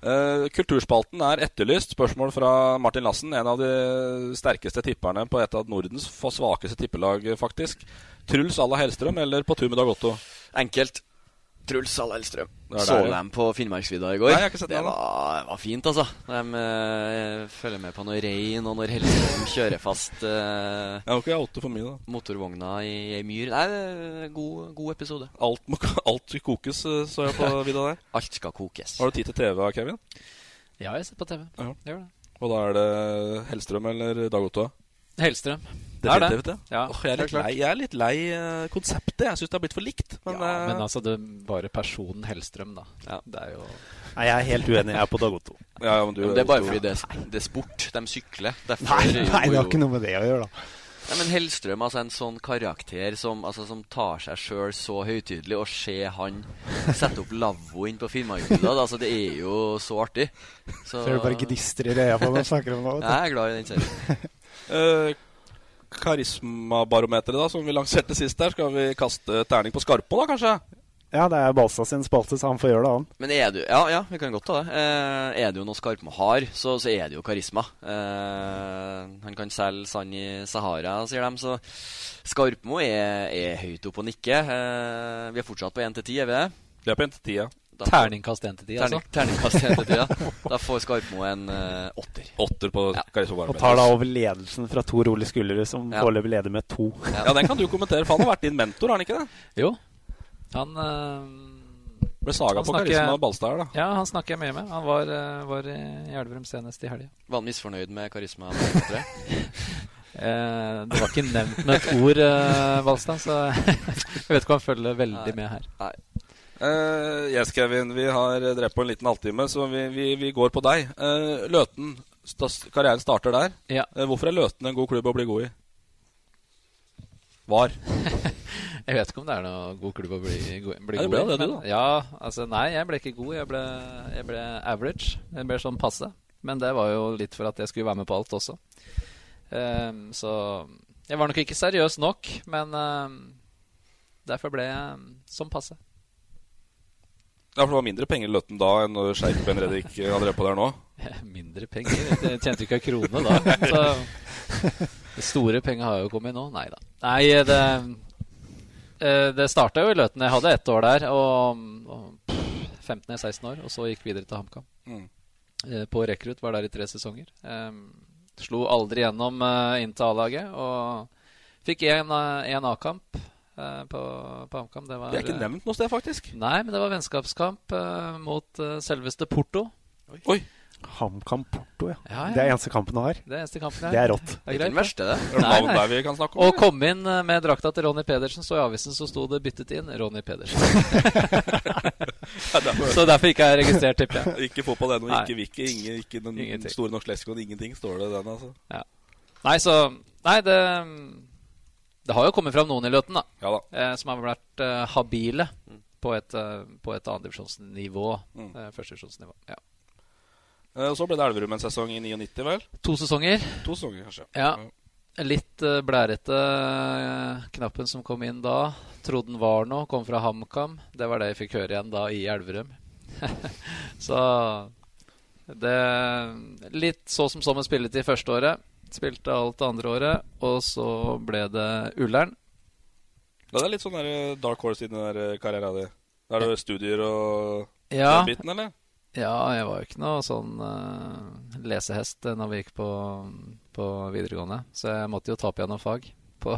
Eh, kulturspalten er etterlyst. Spørsmål fra Martin Lassen, en av de sterkeste tipperne på et av Nordens svakeste tippelag, faktisk. Truls Alla Hellstrøm eller på tur med Dag Otto? Enkelt. Truls Alla Hellstrøm. Er Så du dem på Finnmarksvidda i går. Nei, jeg har ikke sett det var, var fint, altså. De uh, følger med på noe rein, og når Hellstrøm <laughs> kjører fast uh, Jeg har ikke Otto for mye, da. motorvogna i ei myr. Nei, det god, god episode. Alt, må, alt kokes, eh, så jeg på <laughs> vidda der. Alt skal kokes. Har du tid til TV, Kevin? Ja, jeg har sett på TV. Ja. Gjør det. Og da er det Hellstrøm eller Dag Otto? Hellstrøm. definitivt. det. Ja. Ja, oh, jeg, er lei, jeg er litt lei eh, konseptet. Jeg syns det har blitt for likt. Men, Ja, eh, men altså, det bare personen Hellstrøm, da. Det er jo Nei, jeg er helt uenig. Jeg er på Dagoto. ja, ja, men du, Men det er bare fordi det er, det er sport. De sykler. Derfor, Nei, nei, det har ikke noe med det å gjøre, da. Nei, men Hellstrøm, altså en sånn karakter som, altså, som tar seg sjøl så høytidelig, og se han sette opp lavvo inn på Finnmarksvidda, altså, det er jo så artig. Så Ser du bare gnistrer i øya på når du snakker om det? Jeg er glad i den serien. <laughs> Eh, Karismabarometeret, da, som vi lanserte sist der, skal vi kaste terning på Skarpo, da, kanskje? Ja, det er Balsa sin spalte, så han får gjøre det, han. Men er du Ja, ja, vi kan godt ta det. Eh, er det jo noe Skarpmo har, så, så er det jo karisma. Eh, han kan selge sand i Sahara, sier de, så Skarpmo er, er høyt oppe og nikker. Eh, vi er fortsatt på 1 til 10, er vi det? Vi er på 1 til 10, ja. Da Terningkast 1 til 10, altså. Terningkast 1 til 10, ja. Da får Skarpmo en uh, åtter. Åtter på Og tar da over ledelsen fra Tor Ole Skullerud, som Ja. foreløpig leder med to. Ja, den kan du kommentere, for han har vært din mentor, har han ikke det? Jo. Han uh, Ble saga han på snakker- karisma og Balstad her, da. Ja, han snakker jeg mye med. Han var, uh, var i Elverum senest i helga. Var han misfornøyd med karisma? <laughs> Eh, det var ikke nevnt med et ord, eh, Valstad, så <laughs> jeg vet ikke om han følger veldig med her. Nei. Uh, yes, Kevin. Vi har drept på en liten halvtime, så vi, vi, vi går på deg. Uh, Løten. Karrieren starter der. Ja. Uh, hvorfor er Løten en god klubb å bli god i? Var. <laughs> Jeg vet ikke om det er noe god klubb å bli, go- bli det god i. det, du, men- da. Ja, altså nei, jeg ble ikke god. Jeg ble, jeg ble average. Jeg ble sånn passe. Men det var jo litt for at jeg skulle være med på alt også. Um, så jeg var nok ikke seriøs nok, men um, derfor ble jeg sånn som passe. Ja, for det var mindre penger i Løtten da enn når Skeik Benredik har drevet på der nå? <laughs> Mindre penger? Jeg tjente ikke en krone da. Så de <laughs> store penga har jo kommet nå. Nei da. Nei, det eh, Det starta jo i Løten. Jeg hadde ett år der. Og, og 15-16 år. Og så gikk videre til HamKam. Mm. Eh, På rekrutt. Var der i tre sesonger. Eh, Slo aldri gjennom eh, inn til A-laget. Og fikk én A-kamp eh, på, på HamKam. Det Det er ikke eh, nevnt noe sted, faktisk. Nei, men det var vennskapskamp eh, mot eh, selveste Porto. Oi. HamKam Porto, ja. Ja, ja. Det er eneste kampen jeg har. Det er eneste kampen jeg Det er rått. Det er Ikke den verste, det. Er Nei, nei. der vi kan snakke om? Og kom inn eh, med drakta til Ronny Pedersen, så i avisen så sto det 'byttet inn Ronny Pedersen'. Så derfor ikke er jeg registrert, tipper jeg. Ikke fotball ennå, ikke Wiki, ikke, ikke den Ingenting. store norske leksikon. Ingenting står det den, altså. Ja. Nei, så Nei, det Det har jo kommet fram noen i Løten, da. Ja da. Eh, som har vært eh, habile på et, eh, på et andredivisjonsnivå. Mm. Eh, Førstedivisjonsnivå. Ja. Eh, så ble det Elverum en sesong i 99, vel? To sesonger. To sesonger, kanskje. Ja. Litt uh, blærete eh, knappen som kom inn da. Trodde den var noe. Kom fra HamKam. Det var det jeg fikk høre igjen da i Elverum. <laughs> så det Litt så som så med spilletid første året. Spilte alt det andre året. Og så ble det Ullern. Ja, det er litt sånn der eh, dark horse i den der eh, karrieren din. Er det studier og Ja. den biten, eller? Ja, jeg var jo ikke noe sånn uh, lesehest når vi gikk på, på videregående. Så jeg måtte jo ta opp igjen noen fag på,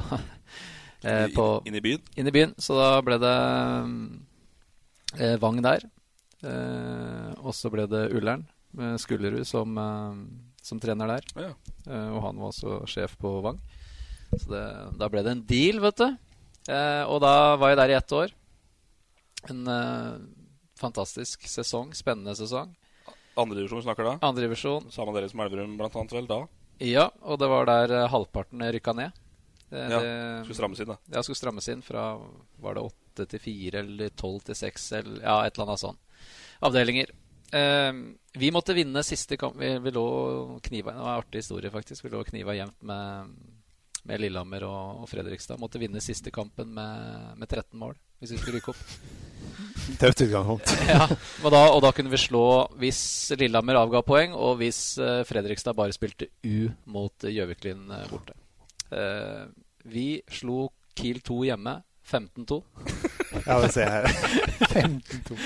<laughs> eh, på inn i byen? Inn i byen. Så da ble det eh, Vang der. Eh, og så ble det Ullern med Skullerud som, som trener der. Ja. Eh, og han var også sjef på Vang. Så det, da ble det en deal, vet du. Eh, og da var jeg der i ett år. En eh, fantastisk sesong. Spennende sesong. Andredivisjon snakker da? Andredivisjon. Samme dere som Elverum, blant annet, vel, da? Ja, og det var der halvparten rykka ned. Det, Ja, skulle strammes inn, da. Ja, skulle strammes inn fra Var det åtte til fire eller tolv til seks eller ja, et eller annet sånn. Avdelinger. Eh, vi måtte vinne siste kamp. Vi, vi lå kniva Det var en artig historie, faktisk. Vi lå kniva jevnt med, med Lillehammer og, og Fredrikstad. Måtte vinne siste kampen med, med 13 mål hvis vi skulle rykke opp. <laughs> Tøft utgangspunkt. <laughs> ja, og da, og da kunne vi slå hvis Lillehammer avga poeng, og hvis uh, Fredrikstad bare spilte U mot eh, Gjøviklin uh, borte. Uh, vi slo Kiel 2 hjemme. 15-2. Ja, det ser jeg. 15-2.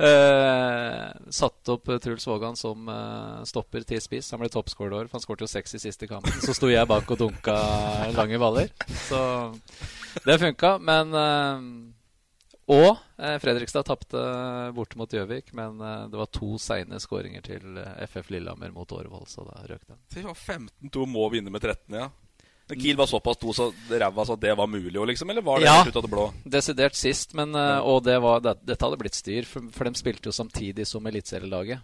Uh, satt opp eh, Truls Vågan som uh, stopper til spiss. Han ble toppskårer i år, for han skåret jo seks i siste kampen. Så sto jeg bak og dunka lange baller. Så det funka. Men uh, Og Fredrikstad tapte borte mot Gjøvik, men det var to seine skåringer til FF Lillehammer mot Årvoll, så da røk den. 15-2 må vinne med 13, ja. Kiel var såpass to så ræva så det var mulig, liksom? Eller var det Ja, helt ut av det blå? desidert sist. Men, eh, og det var, det, dette hadde blitt styr, for, for de spilte jo samtidig som eliteserielaget.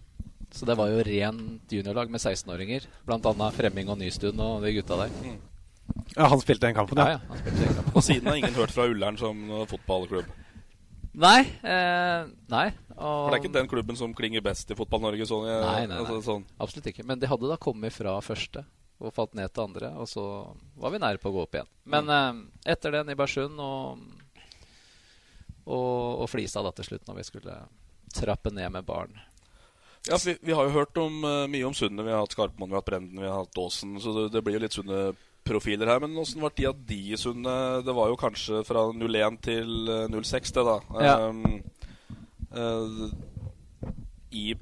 Så det var jo rent juniorlag med 16-åringer. Blant annet Fremming og Nystuen og de gutta der. Ja, han spilte den kampen, ja. ja. ja han spilte den kampen. Og siden har ingen hørt fra Ullern som fotballklubb. Nei. Eh, nei. Og, For det er ikke den klubben som klinger best i Fotball-Norge? Sånn, Nei, nei, nei. Altså, sånn. absolutt ikke. Men de hadde da kommet fra første og falt ned til andre. Og så var vi nære på å gå opp igjen. Men Mm. eh, etter det Bersund og, og, og Flisa da til slutt, når vi skulle trappe ned med barn. Ja, vi, vi har jo hørt om, uh, mye om Sundet. Vi har hatt Skarpmoen, vi har hatt Brenden, vi har hatt Åsen. Så det, det blir jo litt sunne profiler her. Men åssen var tida de i Sundet? Det var jo kanskje fra 01 til eh, 06, det, da. Ja. Um, uh, I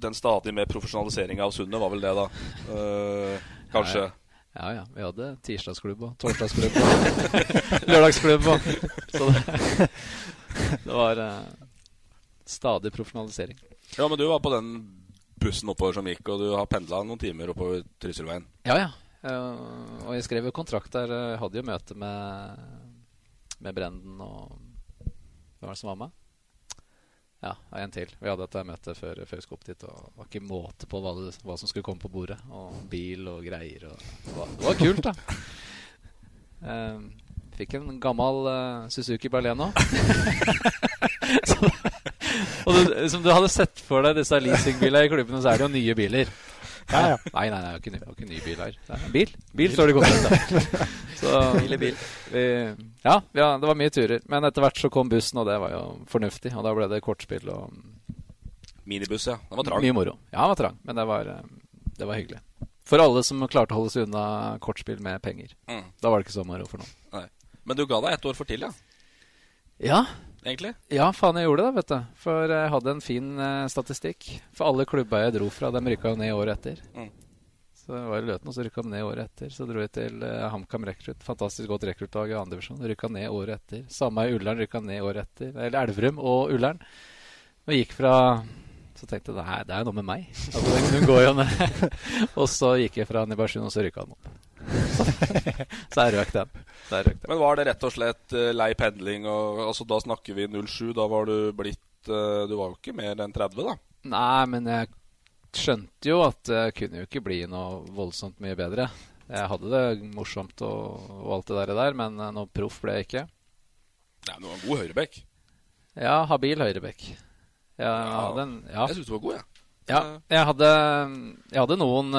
den stadig mer profesjonaliseringa av Sundet, var vel det, da. Eh, kanskje. Ja, ja. Vi hadde tirsdagsklubb og torsdagsklubb og <laughs> lørdagsklubb. Og, så det, det var uh, stadig profesjonalisering. Ja, men du var på den bussen oppover som gikk, og du har pendla noen timer oppover Trysilveien. Ja, ja. Uh, og jeg skrev jo kontrakt der. Jeg hadde jo møte med, med Brenden og Hvem var det som var med? Ja, en til. Vi hadde dette møtet før, før vi skulle opp dit. Og det var ikke måte på hva, det, hva som skulle komme på bordet. Og bil og greier. Og det, var, det var kult, da. Um, <laughs> fikk en gammel uh, Suzuki Baleno. <laughs> <laughs> Så- og du, som du hadde sett for deg disse leasingbilene i klubbene, så er det jo nye biler. Ja, ja. Nei, nei, nei, det er ikke ny, det er ikke ny bil her. Det er en bil. Bil står det godt kontrakten. <laughs> Så Bil er bil. Vi, ja, ja, det var mye turer. Men etter hvert så kom bussen, og det var jo fornuftig. Og da ble det kortspill og Minibuss, ja. Den var trang. mye moro. Ja, den var trang, men det var, eh, det var hyggelig. For alle som klarte å holde seg unna kortspill med penger. Mm. Da var det ikke så moro for noen. Nei. Men du ga deg ett år for til, ja? Ja, Egentlig? Ja, faen, jeg gjorde det, vet du. For jeg hadde en fin uh, statistikk. For alle klubba jeg dro fra, dem rykka jo ned året etter. Mm. Så jeg var i Løten, og så rykka de ned året etter. Så dro jeg til uh, HamKam Rekrutt. Fantastisk godt rekruttlag i andredivisjon. Rykka ned året etter. Samme i Ullern, rykka ned året etter. Eller Elverum og Ullern. Og gikk fra Så tenkte jeg nei, det er noe med meg. Altså, den går jo ned. <laughs> og så gikk jeg fra Nibarsund, og så rykka den opp. <laughs> så. Så jeg røk den. Men var det rett og slett eh, lei pendling? Og, altså, da snakker vi 07. Da var du blitt eh, Du var jo ikke mer enn 30, da? Nei, men jeg skjønte jo at det kunne jo ikke bli noe voldsomt mye bedre. Jeg hadde det morsomt og, og alt det der, men eh, noe proff ble jeg ikke. Nei, men du var en god høyrebekk. Ja, habil høyrebekk. Jeg, hadde en, ja. Jeg syns du var god, jeg. Ja, jeg hadde, jeg hadde noen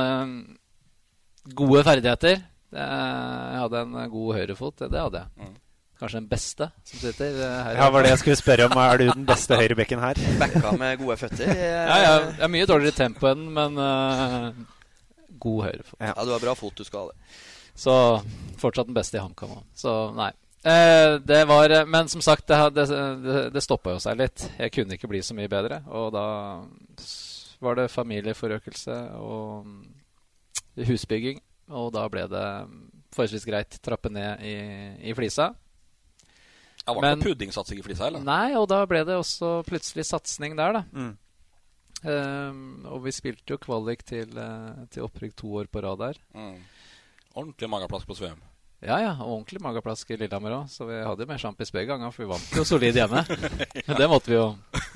gode ferdigheter. Eh, Jeg hadde en god høyrefot, det, det hadde jeg. Kanskje den beste som sitter eh, her. Ja, var det jeg skulle spørre om. Er du den beste høyrebekken her? <laughs> Backa med gode føtter. Ja, ja, jeg er mye dårligere tempo enn men uh, god høyrefot. Ja, du har bra fot, du skal ha det. Så fortsatt den beste i HamKam òg. Så nei. Eh, det var eh, Men som sagt, det, det, det, det stoppa jo seg litt. Jeg kunne ikke bli så mye bedre. Og da var det familieforøkelse og mm, husbygging. Og da ble det mm, forholdsvis greit trappe ned i, i flisa. Ja, var det noe puddingsatsing i Flisa, eller? Nei, og da ble det også plutselig satsing der, da. Mm. Um, og vi spilte jo kvalik til, eh, til opprykk to år på rad der. Mm. Ordentlig mageplask på Sveum. Ja, ja, og ordentlig mageplask i Lillehammer òg. Så vi hadde jo mer sjampis begge ganger, for vi vant jo solid hjemme. Men <laughs> det måtte vi jo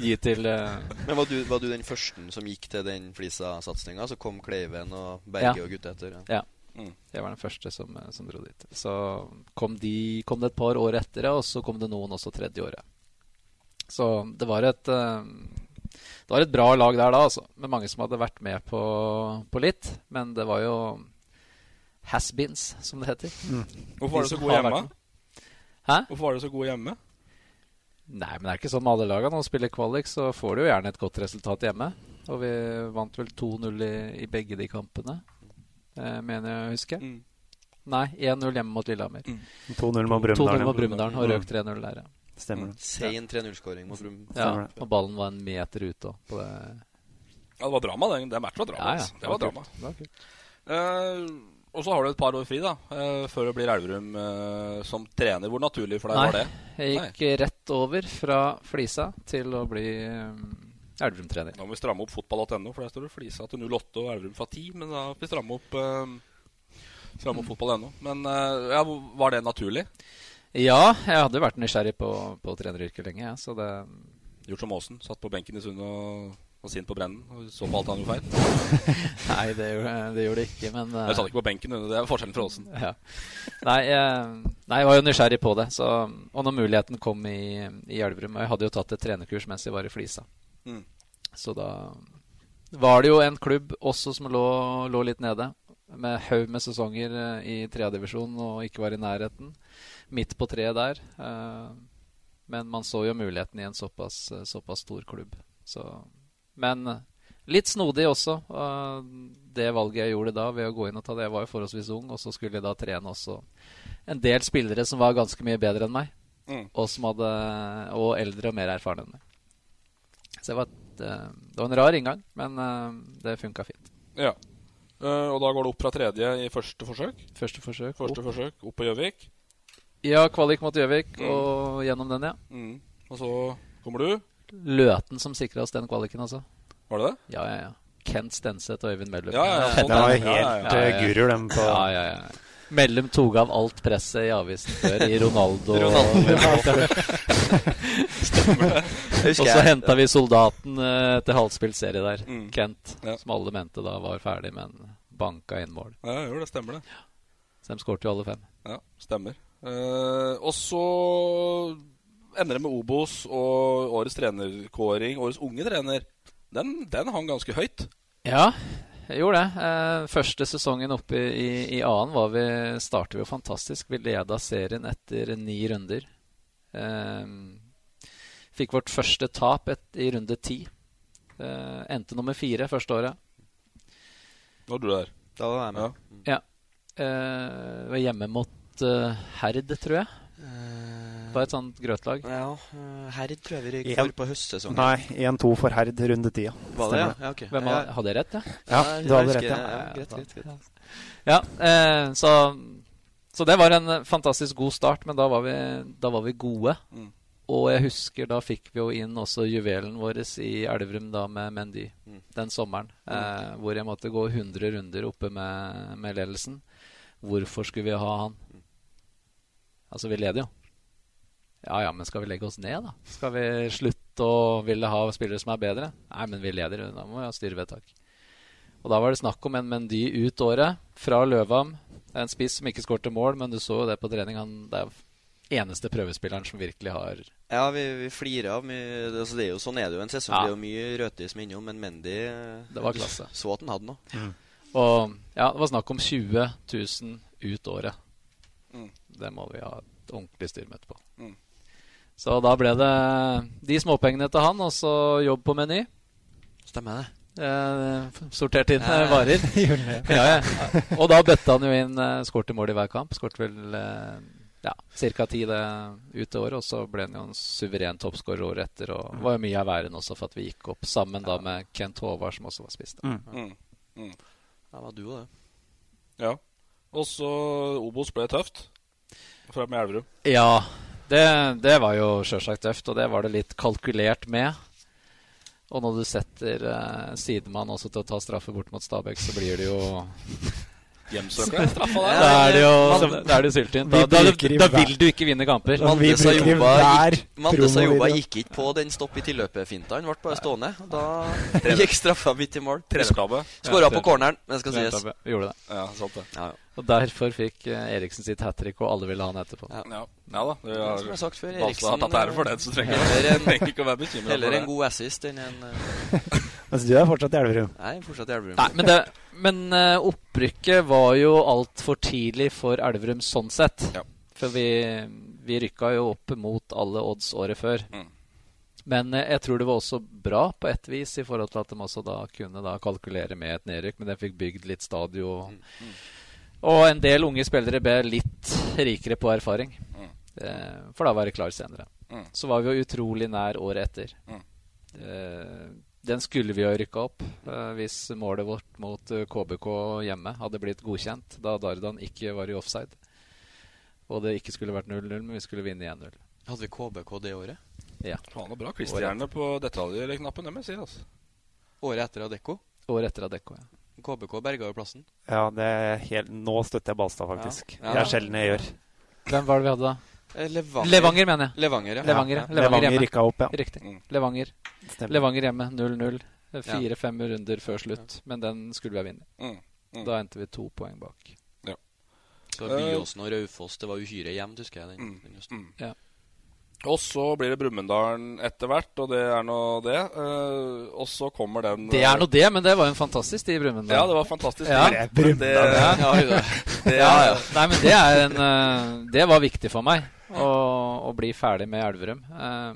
gi til uh... Men var du, var du den første som gikk til den Flisa-satsinga? Så kom Kleiven og Berge Ja. og gutta etter? Ja. Mm. Jeg var den første som, eh, som dro dit. Så kom, de, kom det et par år etter og så kom det noen også tredje året. Så det var et uh... Det var et bra lag der da, altså. Med mange som hadde vært med på, på litt. Men det var jo has-beens, som det heter. Hvorfor var du så god hjemme? Hæ? Hvorfor var du så god hjemme? Nei, men det er ikke sånn med alle lagene. Når du spiller kvalik, så får du jo gjerne et godt resultat hjemme. Og vi vant vel 2-0 i, i begge de kampene, eh, mener jeg å huske. Nei, 1-0 hjemme mot Lillehammer. 2-0 mot Brumunddal, 2-0 mot Brumunddal og Mm. røk 3-0 der, ja. Stemmer det. Sein 3-0-skåring mot Brum. Ja, og ballen var en meter ute òg. Ja, det var drama. Den, den matchen var drama. Ja, ja, Det det Det var var drama. kult. Det var kult. Eh, og så har du et par år fri, da. eh, før du blir Elverum eh, som trener. Hvor naturlig for deg Nei, var det? Nei, jeg gikk rett over fra Flisa til å bli um, Elverum-trener. Da må vi stramme opp fotball.no, for der står det Flisa til 08 og Elverum fra 10. Men da får vi stramme opp eh, Fram mot fotball.no. Men eh, ja, var det naturlig? Ja, jeg hadde vært nysgjerrig på, på treneryrket lenge, Ja, så det Gjort som Aasen. Satt på benken i Sundet og var sint på Brennen og så på alt han gjorde feil. <laughs> Nei, det gjorde, det gjorde det ikke, men uh, Jeg satt ikke på benken. Det er forskjellen fra Åsen. Ja. Nei, jeg, nei, jeg var jo nysgjerrig på det. Så, og når muligheten kom i, i Elverum Og jeg hadde jo tatt et trenerkurs mens jeg var i Flisa. Mm. Så da var det jo en klubb også som lå, lå litt nede. Med haug med sesonger eh, i tredjedivisjon og ikke var i nærheten. Midt på treet der. Eh, Men man så jo muligheten i en såpass, eh, såpass stor klubb. Så, men eh, litt snodig også. eh, det valget jeg gjorde da ved å gå inn og ta det. Jeg var jo forholdsvis ung, og så skulle jeg da trene også en del spillere som var ganske mye bedre enn meg. Mm. Og, som hadde, og eldre og mer erfarne enn meg. Så det var, et, eh, det var en rar inngang, men det funka fint. Ja. Eh, og da går det opp fra tredje i første forsøk? Første forsøk. Første opp. forsøk, opp på Gjøvik. Ja, kvalik mot Gjøvik, Mm. og gjennom den, ja. Mm. Og så kommer du. Løten som sikra oss den kvaliken, altså. Var det det? Ja, ja, ja. Kent Stenseth og Øyvind Mellum. Ja, ja, ja. Det var helt Ja, ja, ja. eh, guru, dem på Ja, ja, ja. Mellum tok av alt presset i avisen før i Ronaldo. Ronaldo. <laughs> Stemmer det. og så henta vi soldaten uh, til halvspilt serie der. Mm. Kent. Ja. Som alle mente da var ferdig, men banka inn mål. Ja, jo, det. Stemmer det. Så de skårte jo alle fem. Ja, stemmer. Uh, og så ender det med Obos og årets trenerkåring. Årets unge trener. Den, den hang ganske høyt. Ja, jeg gjorde det. Eh, første sesongen oppe i, i, i annen var vi, startet vi jo fantastisk. Vi leda serien etter ni runder. Eh, fikk vårt første tap et, i runde ti. Eh, endte nummer fire første året. Var du der? Da var jeg med. Ja. Eh, var hjemme mot uh, Herd, tror jeg. Det var et sånt grøtlag. Ja, eh, Herd tror jeg vi røyk for på høstsesongen. Nei, 1-2 for Herd runde ti. ja. Var det, ja? Ja ok. Hvem hadde, hadde jeg rett, ja? Ja, du hadde rett, ja. ja. Greit, greit, greit. Ja, eh, så, så det var en eh, fantastisk god start, men da var vi, da var vi gode. Mm. Og jeg husker da fikk vi jo inn også juvelen vår i Elverum da med Mendy Mm. den sommeren. Eh, hvor jeg måtte gå 100 runder oppe med, med ledelsen. Hvorfor skulle vi ha han? Altså, vi leder jo. Ja ja, men skal vi legge oss ned, da? Skal vi slutte å ville ha spillere som er bedre? Nei, men vi leder, da må vi ha styrevedtak. Og da var det snakk om en Mendy ut året, fra Løvam. En spiss som ikke skårte mål, men du så jo det på trening. Han, det er eneste prøvespilleren som virkelig har Ja, vi, vi flirer av mye det, altså, det er jo, Sånn er det jo en sesong. Ja. Det er jo mye rødtis som er innom, men Mendy Det var klasse. <laughs> Så at han hadde noe. Og ja, det var snakk om 20 000 ut året. Mm. Det må vi ha et ordentlig styrmøte på. Mm. Så da ble det de småpengene til han, og så jobb på Meny. Stemmer det. Eh, sortert inn eh, varer. <laughs> Ja, ja. Og da bøtta han jo inn uh, Skårte mål i hver kamp. Skårte vel eh, ja, ca. ti det ut året. Og så ble han jo en suveren toppskårer året etter. Og var jo mye av væren også for at vi gikk opp sammen da med Kent Håvard, som også var spiss. da. Mm. Mm. Det var du og det. Ja. Og så Obos ble tøft. Fra med Elverum. Ja, det, det var jo sjølsagt tøft, og det var det litt kalkulert med. Og når du setter uh, sidemann også til å ta straffe bort mot Stabæk, så blir det jo Hjemsøker deg. Straffa Da er det jo som, Da er det syltynt. Da, da, da vil du ikke vinne kamper. Mandes og Mande Sayoba gikk, ikke på den stopp i tilløpet-finta. Han ble bare stående. Da gikk straffa midt i mål. Skåra på corneren, men det skal sies. Gjorde det. Ja, sant det. Ja, ja. Og derfor fikk eh, Eriksen sitt hat trick, og alle ville ha han etterpå. Ja. Ja, ja da. Det har, som jeg har sagt før, Eriksen har tatt ære for det, så trenger en- trenger ikke å være bekymra Heller for det. en god assist enn en <laughs> eh, Altså, du er fortsatt i Elverum. Nei, fortsatt i Elverum. Nei, men, det, men eh, opprykket var jo altfor tidlig for Elverum sånn sett. Ja. For vi, vi rykka jo opp mot alle odds året før. Mm. Men eh, jeg tror det var også bra på et vis, i forhold til at de også da kunne da kalkulere med et nedrykk. Men de fikk bygd litt stadion. Og en del unge spillere ble litt rikere på erfaring. Mm. Eh, for da var det klar senere. Mm. Så var vi jo utrolig nær året etter. Mm. Eh, den skulle vi ha rykka opp eh, hvis målet vårt mot eh, KBK hjemme hadde blitt godkjent da Dardan ikke var i offside. Og det ikke skulle vært 0-0, men vi skulle vinne 1-0. Hadde vi KBK det året? Ja. Han er bra quizstjerne på detaljer-knappen, det må jeg si. altså. Året etter Adecco? Året etter Adecco, ja. KBK berga jo plassen. Ja, det er helt, nå støtter jeg Balstad, faktisk. Ja. Ja. Det er sjelden jeg gjør. Hvem var det vi hadde da? Eh, Levanger. Levanger, mener jeg. Levanger, ja. Levanger, ja. Ja, Levanger Levanger rykka opp, ja. Riktig. Mm. Levanger. Stemmer. Levanger hjemme 0-0. Ja. Fire-fem runder før slutt. Men den skulle vi ha vunnet. Mm. Mm. Da endte vi to poeng bak. Ja. Så Byåsen og Raufoss, det var uhyre jevnt, husker jeg. Den, Mm. den. Mm. Ja. Og så blir det Brumunddalen etter hvert, og det er nå det. Uh, og så kommer den Det er nå det, men det var jo en fantastisk tid i Brumunddal. Ja, det var fantastisk. Ja. Brumunddal, det- Ja. Ja, jo, <laughs> det- Ja, ja. Nei, men det er en uh, Det var viktig for meg å, å bli ferdig med Elverum. Uh,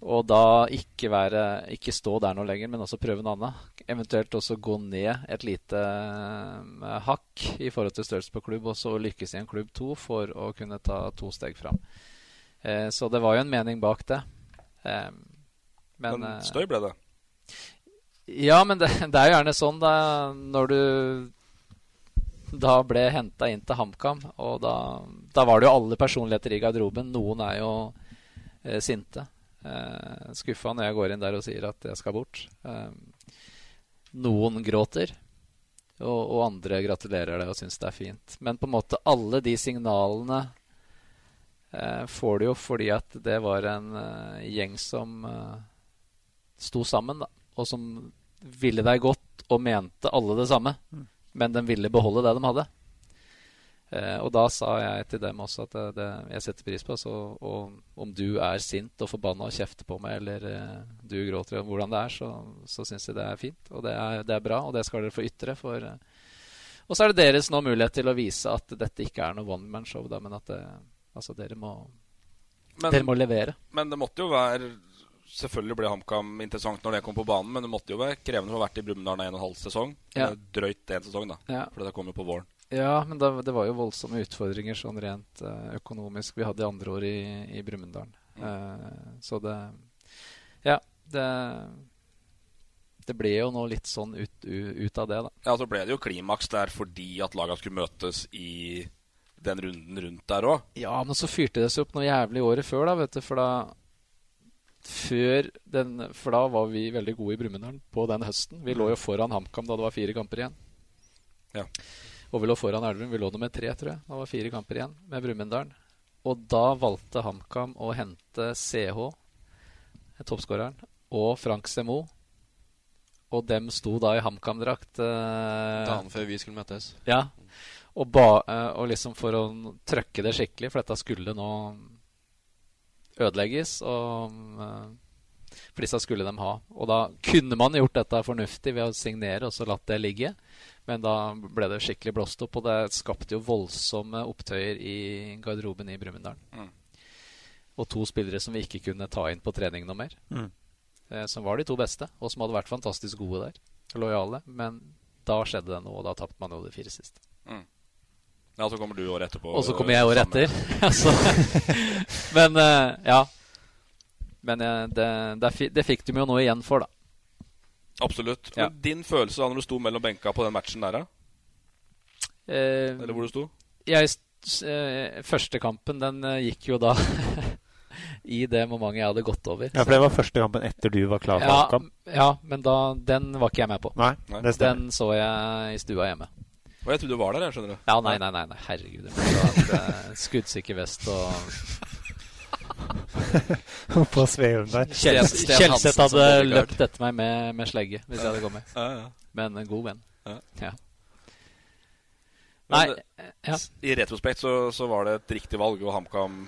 og da ikke være Ikke stå der nå lenger, men også prøve noe annet. Eventuelt også gå ned et lite eh, hakk i forhold til størrelse på klubb, og så lykkes i en klubb to for å kunne ta to steg fram. Eh, så det var jo en mening bak det. Eh, men, Men eh, støy ble det. ja, men det, <laughs> det er jo gjerne sånn da, når du da ble henta inn til HamKam, og da, da var det jo alle personligheter i garderoben. Noen er jo eh, sinte. Eh, skuffa når jeg går inn der og sier at jeg skal bort. Eh, noen gråter, og, og andre gratulerer det og syns det er fint. Men på en måte alle de signalene får du jo fordi at det var en eh, gjeng som eh, sto sammen, da, og som ville deg godt og mente alle det samme. Men de ville beholde det de hadde. Eh, og da sa jeg til dem også at det, det jeg setter pris på. Så, og om du er sint og forbanna og kjefter på meg, eller eh, du gråter om hvordan det er, så, så syns jeg det er fint. Og det er, det er bra, og det skal dere få ytre. For, eh, og så er det deres nå mulighet til å vise at dette ikke er noe one man-show, da, men at det, altså, dere, må, Men- dere må levere. Men det måtte jo være Selvfølgelig ble HamKam interessant når det kom på banen, men det måtte jo være krevende å ha vært i Brumunddal en og en halv sesong. Ja. Drøyt én sesong, da. Ja. For det kom jo på våren. Ja, men det, det var jo voldsomme utfordringer sånn rent eh, økonomisk. Vi hadde andre år i, i Brumunddal. Eh, så det Ja, det Det ble jo nå litt sånn ut, ut av det, da. Ja, så ble det jo klimaks der fordi at lagene skulle møtes i den runden rundt der òg. Ja, men så fyrte det seg opp noe jævlig året før, da, vet du. For da før den, For da var vi veldig gode i Brumunddal på den høsten. Vi lå jo foran HamKam da det var fire kamper igjen. Ja. Og vi lå foran Elverum. Vi lå nummer tre, tror jeg. Da var fire kamper igjen med Brumunddal. Og da valgte HamKam å hente CH, toppskåreren, og Frank Semo. Og dem sto da i HamKam-drakt. Eh, Dagen før vi skulle møtes. ja. Og, ba, eh, og liksom for å trøkke det skikkelig, for dette skulle nå ødelegges. Og, eh, for disse skulle de ha. Og da kunne man gjort dette fornuftig ved å signere og så latt det ligge. Men da ble det skikkelig blåst opp, og det skapte jo voldsomme opptøyer i garderoben i Brumunddal. Mm. Og to spillere som vi ikke kunne ta inn på trening noe mer. Mm. Eh, som var de to beste, og som hadde vært fantastisk gode der. Lojale. Men da skjedde det noe, og da tapte man jo de fire siste. Mm. Ja, så kommer du året etterpå. Og så kommer jeg året etter. <laughs> Men uh, ja. Men eh, det, det, det fikk de jo noe igjen for, da. Absolutt. Ja. Men din følelse da når du sto mellom benka på den matchen der, da? Uh, Eller hvor du sto? jeg, eh, første kampen, den eh, gikk jo da <laughs> i det momentet jeg hadde gått over. Ja, for det var første kampen etter du var klar for ja, kamp? ja, men da, den var ikke jeg med på. Nei, det stemmer. Den så jeg i stua hjemme. Og jeg trodde du var der, jeg skjønner du. Ja, nei, nei, nei, nei herregud. Det et eh, skuddsikker vest og <laughs> på Sveum der. Kjelseth hadde løpt etter meg med, med slegge hvis jeg hadde kommet. Ja, ja. Men en god venn. Ja. Ja. Men Nei, det- ja. I retrospekt så, så var det et riktig valg, og HamKam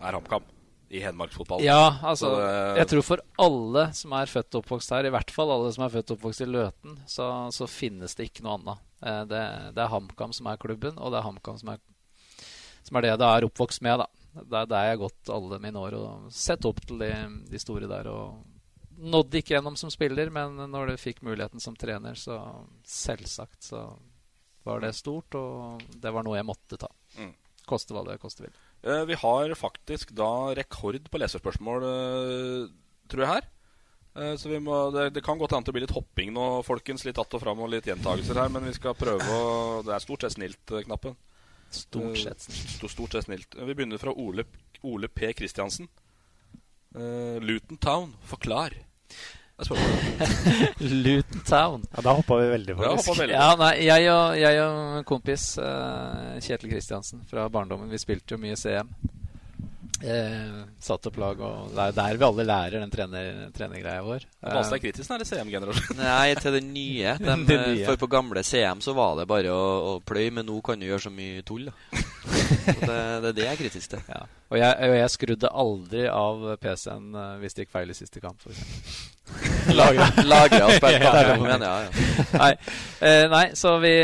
er HamKam i hedmarksfotball. Ja, altså det- Jeg tror for alle som er født og oppvokst her, i hvert fall alle som er født og oppvokst i Løten, så, så finnes det ikke noe annet. Eh, Det, det er HamKam som er klubben, og det er HamKam som som er det jeg er oppvokst med. da Det er der jeg har gått alle mine år og sett opp til de, de store der. Og nådde ikke gjennom som spiller, men når du fikk muligheten som trener, så selvsagt så var det stort, og det var noe jeg måtte ta. Mm. Koste hva det koste vil. Eh, Vi har faktisk da rekord på leserspørsmål, eh, tror jeg, her. Eh, Så vi må, det, det kan godt hende det blir litt hopping nå, folkens. Litt att og fram og litt gjentagelser her. Men vi skal prøve å Det er stort sett snilt, eh, knappen. Stort sett snilt. sto- Stort sett snilt. Vi begynner fra Ole, Ole P. Christiansen. Eh, Luton Town, forklar. <laughs> Luton Town. Ja, Da hoppa vi veldig, faktisk. veldig. Ja, nei, jeg og, jeg og kompis, eh, Kjetil Kristiansen fra barndommen, vi spilte jo mye CM. Eh, satt opp lag, og det er der vi alle lærer den trener, trenergreia vår. Hva er kritisk, til CM-generasjonen. Nei, til det nye. <laughs> De, Det nye. For på gamle CM så var det bare å, å pløye, men nå kan du gjøre så mye tull. Da. <laughs> Så det, det er det jeg er kritisk til. ja. og, jeg, og jeg skrudde aldri av PC-en eh, hvis det gikk feil i siste kamp. Lagra og spilt Ja, ja, kampen, ja. nei, eh, nei, så vi,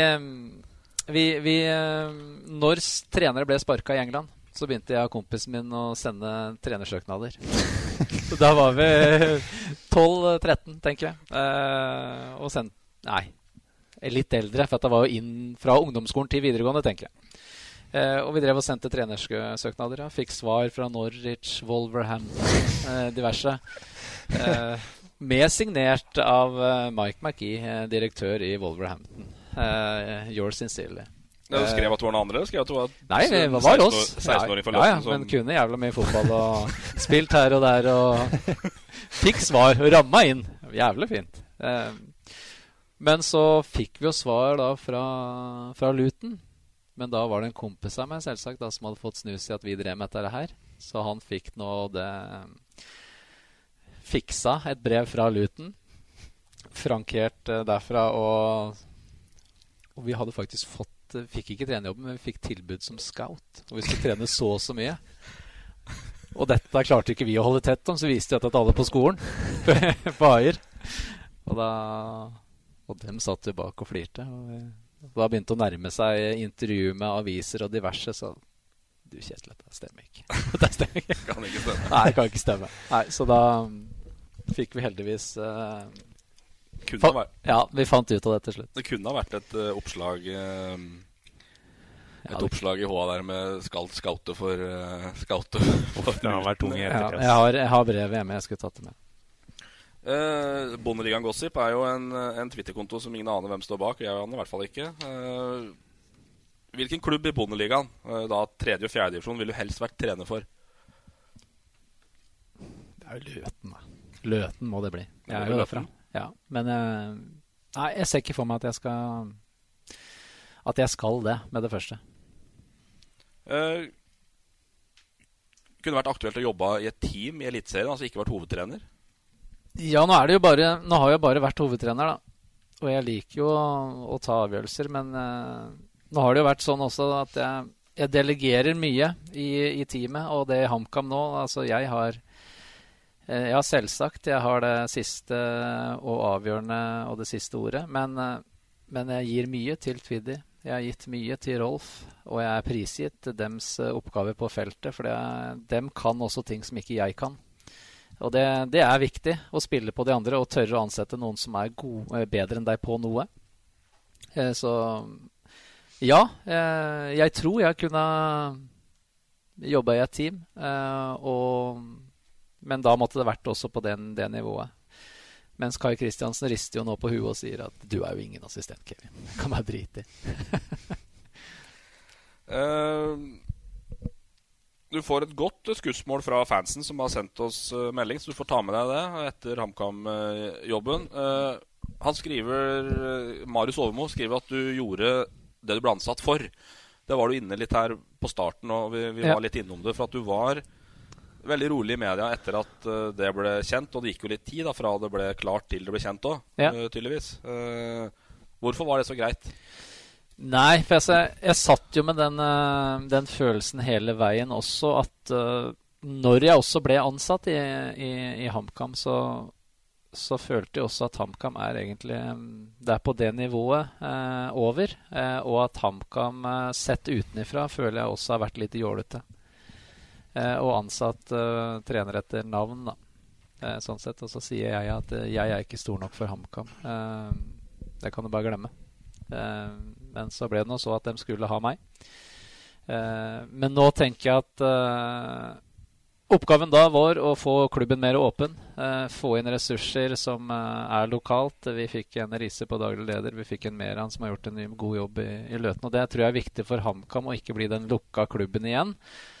vi, vi eh, Når trenere ble sparka i England, så begynte jeg og kompisen min å sende trenersøknader. så da var vi 12-13, tenker jeg. Eh, og sendt Nei, litt eldre, for det var jo inn fra ungdomsskolen til videregående, tenker jeg. Eh, og vi drev og sendte trenersøknader. Ja. Fikk svar fra Norwich, Wolverhampton, eh, diverse. Eh, med signert av eh, Mike McGee, eh, direktør i Wolverhampton. Eh, yours sincerely. Ja, du skrev at det var noen andre? Skrev at du var Nei, det var oss. 16-åring for ja, ja, som men kunne jævla mye fotball og <laughs> spilt her og der og <laughs> fikk svar og ramma inn. Jævlig fint. Eh, men så fikk vi jo svar da fra, fra Luton. Men da var det en kompis av meg selvsagt da som hadde fått snus i at vi drev med dette her. Så han fikk nå det Fiksa et brev fra Luton. Frankert eh, derfra og Og vi hadde faktisk fått eh, Fikk ikke trenerjobben, men vi fikk tilbud som scout. Og vi skulle trene så og så mye. Og dette klarte ikke vi å holde tett om, så viste vi dette til alle på skolen. <laughs> på Aier. Og da Og dem satt vi bak og flirte. Og da begynte å nærme seg intervju med aviser og diverse, så Du, Kjetil, dette stemmer ikke. <laughs> Dette stemmer ikke. Kan ikke stemme. Nei, det kan ikke stemme. Nei, Så da fikk vi heldigvis eh, Kunne fa- vært- Ja, vi fant ut av det til slutt. Det kunne ha vært et uh, oppslag uh, Et Ja, oppslag i HA der med skal scoute for uh, Scoute for Den har vært tung i Ja, jeg, har, jeg har brevet hjemme. Jeg skulle tatt det med. Uh, Bondeligaen Gossip er jo en, en Twitter-konto som ingen aner hvem står bak. Jeg aner i hvert fall ikke. Uh, hvilken klubb i Bondeligaen, uh, da tredje- og fjerdedivisjon, ville du helst vært trener for? Det er jo Løten, da. Løten må det bli. Jeg Det er jo derfra. Ja, men eh, Nei, jeg ser ikke for meg at jeg skal At jeg skal det med det første. Uh, kunne vært aktuelt å jobbe i et team i Eliteserien, altså ikke vært hovedtrener? Ja, nå er det jo bare Nå har jeg bare vært hovedtrener, da. Og jeg liker jo å, å ta avgjørelser, men uh, nå har det jo vært sånn også at jeg, jeg delegerer mye i, i teamet, og det i HamKam nå Altså, jeg har Ja, selvsagt, jeg har det siste og avgjørende og det siste ordet, men, eh, men jeg gir mye til Tviddy. Jeg har gitt mye til Rolf, og jeg er prisgitt dems eh, oppgaver på feltet, for dem kan også ting som ikke jeg kan. Og det, det er viktig å spille på de andre og tørre å ansette noen som er god, eh, bedre enn deg på noe. Eh, Så ja, eh, jeg tror jeg kunne jobba i et team. eh, Og, men da måtte det vært også på den, det nivået. Mens Kai Kristiansen rister jo nå på huet og sier at du er jo ingen assistent, Kevin. Det kan bare drite i. uh, <laughs> du får et godt skussmål fra fansen som har sendt oss uh, melding, så du får ta med deg det etter HamKam-jobben. Uh, han skriver Marius Overmo skriver at du gjorde det du ble ansatt for. Det var du inne litt her på starten, og vi, vi Ja. var litt innom det. For at du var veldig rolig i media etter at eh, det ble kjent. Og det gikk jo litt tid da fra det ble klart til det ble kjent òg, Ja. tydeligvis. Eh, hvorfor var det så greit? Nei, for jeg, jeg satt jo med den, eh, den følelsen hele veien også at eh, når jeg også ble ansatt i, i, i HamKam, så, så følte jeg også at HamKam er egentlig Det er på det nivået eh, over. eh, og at HamKam eh, sett utenifra føler jeg også har vært litt jålete. Eh, og ansatt eh, trener etter navn, da. Eh, sånn sett. Og så sier jeg at jeg er ikke stor nok for HamKam. Det kan du bare glemme. Men så ble det nå så at de skulle ha meg. Men nå tenker jeg at oppgaven da var å få klubben mer åpen. eh, få inn ressurser som eh, er lokalt. Vi fikk en Riise på daglig leder. Vi fikk en Meran som har gjort en god jobb i, i Løten. Og det tror jeg er viktig for HamKam å ikke bli den lukka klubben igjen,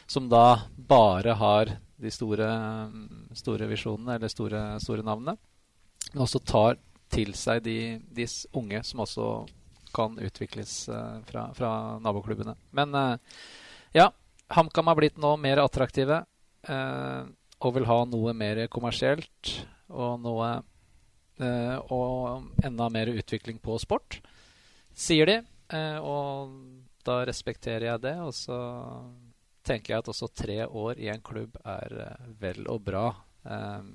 som da bare har de store, store visjonene eller store, store navnene. men også tar til seg de, de unge som også kan utvikles uh, fra, fra, naboklubbene. Men uh, ja, HamKam har blitt nå mer attraktive uh, og vil ha noe mer kommersielt og noe Og enda mer utvikling på sport, sier de. og da respekterer jeg det. Og så tenker jeg at også tre år i en klubb er vel og bra. Um,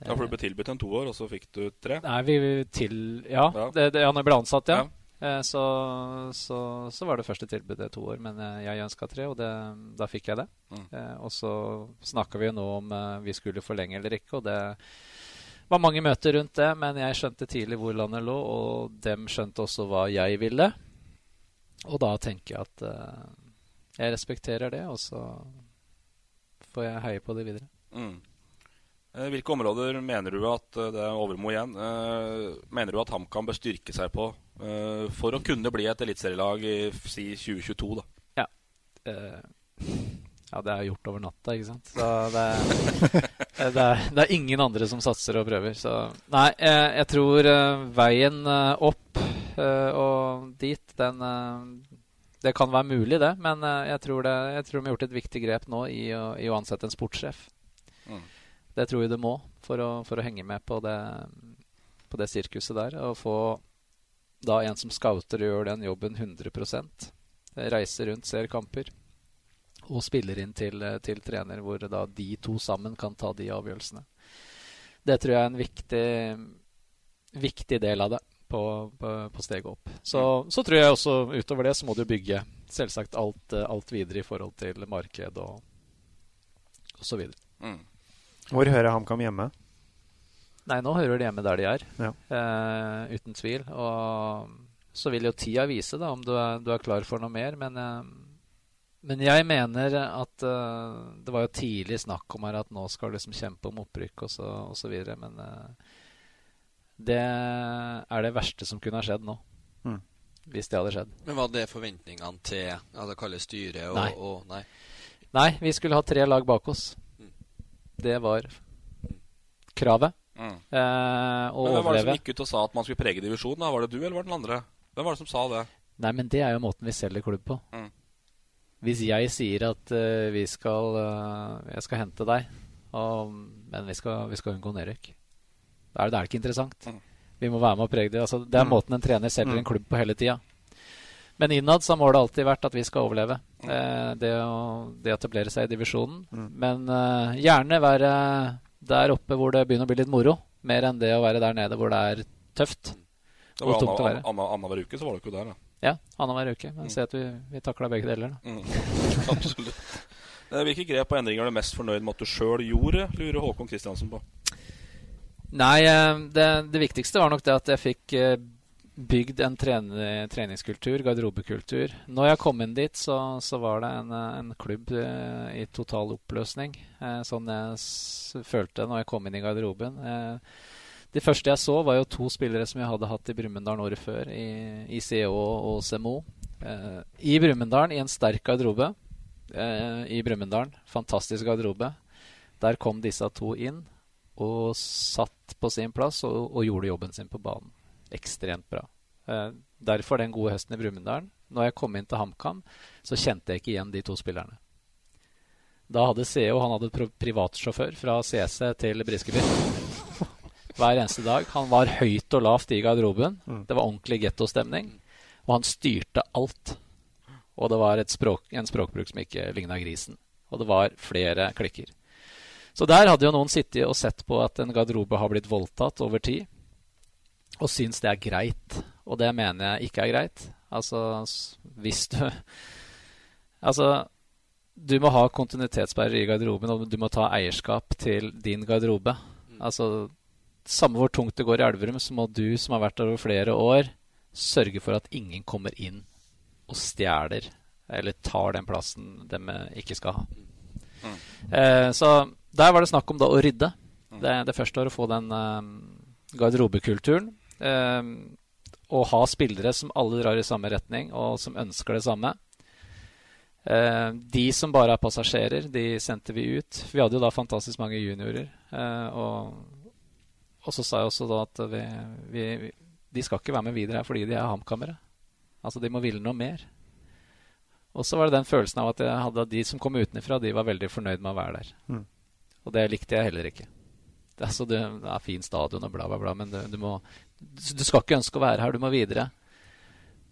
ja, For du ble tilbudt en to år, og så fikk du tre? Nei, vi til Ja, ja. Det, det, jeg ble ansatt, ja. ja. Eh, så, så, så, var det første tilbudet to år, men eh, jeg ønska tre, og det, da fikk jeg det. Mm. Eh, og så snakka vi jo nå om vi skulle forlenge eller ikke, og det var mange møter rundt det, men jeg skjønte tidlig hvor landet lå, og dem skjønte også hva jeg ville. Og da tenker jeg at jeg respekterer det, og så får jeg heie på det videre. Mm. Eh, hvilke områder mener du at eh, det er Overmo igjen, eh, mener du at HamKam bør styrke seg på for å kunne bli et eliteserielag i si 2022? da? Ja. ja, det er gjort over natta, ikke sant. Så det er, <laughs> det er, det er ingen andre som satser og prøver. Så nei, jeg tror veien opp og dit, den det kan være mulig, det, men jeg tror, det, jeg tror vi har gjort et viktig grep nå i å, i å ansette en sportssjef. Mm. Det tror jeg du må for å, for å henge med på det, på det, sirkuset der. Og få da en som scouter og gjør den jobben 100% Reiser rundt, ser kamper og spiller inn til, til trener, hvor da de to sammen kan ta de avgjørelsene. Det tror jeg er en viktig, viktig del av det på, på, på steget opp. Så, så, tror jeg også utover det så må du bygge selvsagt alt, alt videre i forhold til marked og, og så videre. Mm. Hvor hører HamKam hjemme? Nei, nå hører de hjemme der de er. Ja. Eh, uten tvil. Og så vil jo tida vise da, om du er, du er klar for noe mer. Men, eh, men jeg mener at eh, Det var jo tidlig snakk om her at nå skal du liksom kjempe om opprykk og så, og så videre. Men det er det verste som kunne ha skjedd nå. Mm. Hvis det hadde skjedd. Men var det forventningene til altså kalle styret? Og, nei. Og, nei. nei, vi skulle ha tre lag bak oss. Det var kravet. Mm. Eh, men Hvem var det som gikk ut og sa at man skulle prege divisjonen? Var det du eller var det den andre? Hvem var det som sa det? Nei, men Det er jo måten vi selger klubb på. Mm. Hvis jeg sier at uh, vi skal uh, Jeg skal hente deg, og, men vi skal, vi skal unngå nedrykk, da er, det, ikke interessant. Mm. Vi må være med og prege det. Altså, det er mm. måten en trener selger en mm. klubb på hele tida. Men innad så har målet alltid vært at vi skal overleve. Eh, det, å, det, å, etablere seg i divisjonen. Men uh, gjerne være der oppe hvor det begynner å bli litt moro, mer enn det å være der nede hvor det er tøft. Det var Annenhver anna, Annenhver uke så var du ikke der, da. Ja, annenhver uke. Men mm. se at vi, vi takla begge deler. Mm. <laughs> Absolutt. Eh, hvilke grep og endringer er du mest fornøyd med at du sjøl gjorde, lurer Håkon Kristiansen på? Nei, eh, det, det, viktigste var nok det at jeg fikk bygd en treningskultur, garderobekultur. Når jeg kom inn dit, så, så var det en, en klubb eh, i total oppløsning. Eh, sånn jeg følte når jeg kom inn i garderoben. Eh, de første jeg så, var jo to spillere som jeg hadde hatt i Brumunddal året før, i ICO og CMO. Eh, I Brumunddal, i en sterk garderobe. Eh, I Brumunddal, fantastisk garderobe. Der kom disse to inn og satt på sin plass og, og gjorde jobben sin på banen ekstremt bra. Eh, derfor den gode høsten i Brumunddal. Når jeg kom inn til HamKam, så kjente jeg ikke igjen de to spillerne. Da hadde CEO han hadde privatsjåfør fra CC til Briskeby hver eneste dag. Han var høyt og lavt i garderoben. Mm. Det var ordentlig gettostemning. Og han styrte alt. Og det var språk, en språkbruk som ikke ligna grisen. Og det var flere klikker. Så der hadde jo noen sittet og sett på at en garderobe har blitt voldtatt over tid og syns det er greit. Og det mener jeg ikke er greit. Altså, hvis du Altså, du må ha kontinuitetsbærer i garderoben, og du må ta eierskap til din garderobe. Mm. Altså, Samme hvor tungt det går i Elverum, så må du som har vært der over flere år, sørge for at ingen kommer inn og stjeler eller tar den plassen de ikke skal ha. Mm. Eh, så der var det snakk om da å rydde. Mm. Det, det første var å få den eh, garderobekulturen. Ehm, å ha spillere som alle drar i samme retning, og som ønsker det samme. Uh, de som bare er passasjerer, de sendte vi ut. Vi hadde jo da fantastisk mange juniorer. Uh, og, og så sa jeg også da at vi, vi, vi, de skal ikke være med videre her fordi de er hamkamera. Altså, de må ville noe mer. Og så var det den følelsen av at jeg hadde de som kom utenfra, de var veldig fornøyd med å være der. Mm. Og det likte jeg heller ikke. Det, altså, det, det er fin stadion og bla, bla, bla, men du, du, må, du skal ikke ønske å være her, du må videre.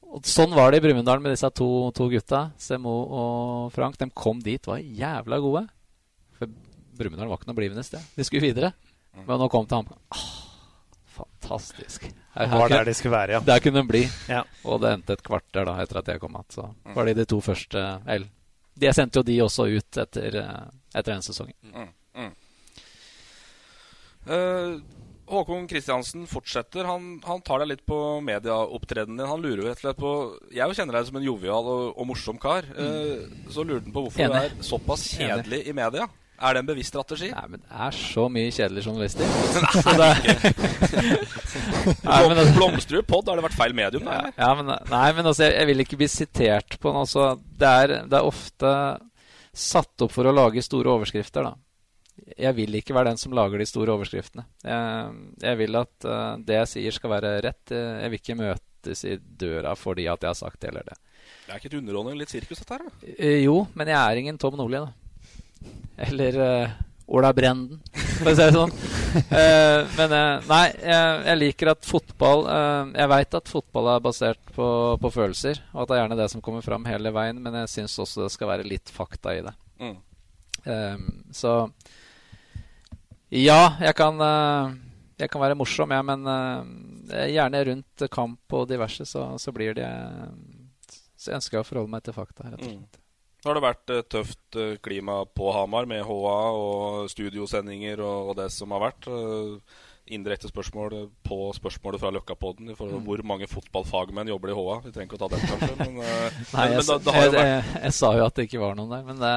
Og sånn var det i Brumunddal med disse to, to gutta, Semo og Frank. De kom dit, var jævla gode. For Brumunddal var ikke noe blivende sted. De skulle videre. Men nå kom til ham. Ah, fantastisk. Det var der de skulle være, ja. Der kunne de bli. Ja. Og det endte et kvarter da etter at jeg kom igjen. Så var de de to første Eller jeg sendte jo de også ut etter, etter en sesong. Mm, mm. Uh, Håkon Kristiansen fortsetter. Han, han, tar deg litt på medieopptredenen din. Han lurer jo rett og slett på Jeg kjenner deg som en jovial og, og morsom kar. Uh, så lurer han på hvorfor Enig. du er såpass kjedelig i media. Er det en bevisst strategi? Nei, men det er så mye kjedelige journalister. <laughs> Nei, <laughs> Nei, men altså- Blomsterud pod, har det vært feil medium? Da. Ja, men, nei, men altså, jeg, jeg vil ikke bli sitert på noe. Altså, det, er, det er ofte satt opp for å lage store overskrifter, da. Jeg vil ikke være den som lager de store overskriftene. Jeg, jeg vil at uh, det jeg sier, skal være rett. Jeg vil ikke møtes i døra fordi at jeg har sagt det eller det. Det er ikke et underholdning, litt sirkus, dette her? da? Uh, jo, men jeg er ingen Tom Nordli, da. Eller uh, Ola Brenden, for å si det sånn. <laughs> Men nei, jeg, jeg liker at fotball Jeg veit at fotball er basert på, på følelser, og at det er gjerne det som kommer fram hele veien, men jeg syns også det skal være litt fakta i det. Mm. Eh, så ja, jeg kan eh, jeg kan være morsom, ja, men eh, gjerne rundt kamp og diverse, så, så blir det Så ønsker jeg å forholde meg til fakta. rett og slett. Mm. Nå har det vært eh, tøft eh, klima på Hamar med HA og studiosendinger og, det som har vært. Eh, indirekte spørsmål på spørsmålet fra Løkkapodden i forhold til Mm. hvor mange fotballfagmenn jobber i HA. Vi trenger ikke å ta den, kanskje. Men, eh, <laughs> Nei, men, jeg, men da, har jeg, jeg, jeg sa jo at det ikke var noen der, men det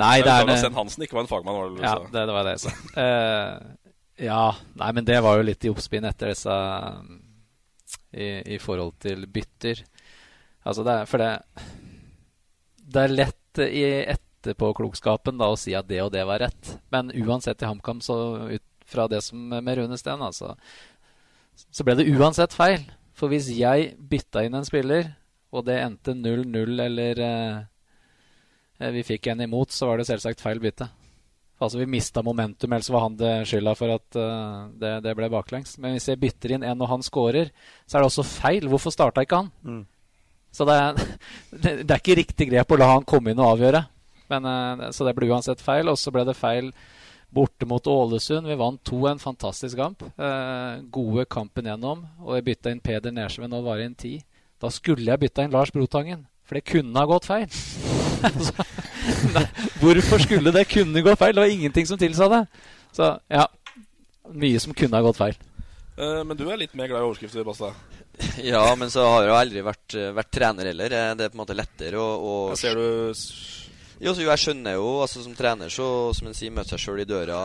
Nei, det er Douglas Hansen ikke var en fagmann, var det Ja, det, det var det jeg sa. uh, ja, nei, men det var jo litt i oppspinn etter disse i, I forhold til bytter. Altså, det er For det Det er lett i etterpåklokskapen da å si at det og det var rett, men uansett i HamKam, så ut fra det som med Rune Steen, altså, så ble det uansett feil. For hvis jeg bytta inn en spiller, og det endte 0-0 eller eh, vi fikk en imot, så var det selvsagt feil bytte. Altså Vi mista momentum, ellers var han det skylda for at uh, det, det ble baklengs. Men hvis jeg bytter inn en og han scorer, så er det også feil. Hvorfor starta ikke han? Mm. Så det er, <laughs> det er ikke riktig grep å la han komme inn og avgjøre. Men, uh, så det ble uansett feil. Og så ble det feil borte mot Ålesund. Vi vant 2 en fantastisk kamp. Uh, gode kampen gjennom. Og jeg bytta inn Peder Nersven og var inn 10. Da skulle jeg bytta inn Lars Brotangen, for det kunne ha gått feil. Altså, <laughs> nei, hvorfor skulle det kunne gå feil? Det var ingenting som tilsa det. Så ja, mye som kunne ha gått feil. Uh, men du er litt mer glad i overskrifter, Basta? <laughs> Ja, men så har jeg jo aldri vært, vært trener heller. Eh, Det er på en måte lettere å, å Jeg ser du Jo, så jeg skjønner jo, altså Som trener, så som en sier, møter seg sjøl i døra.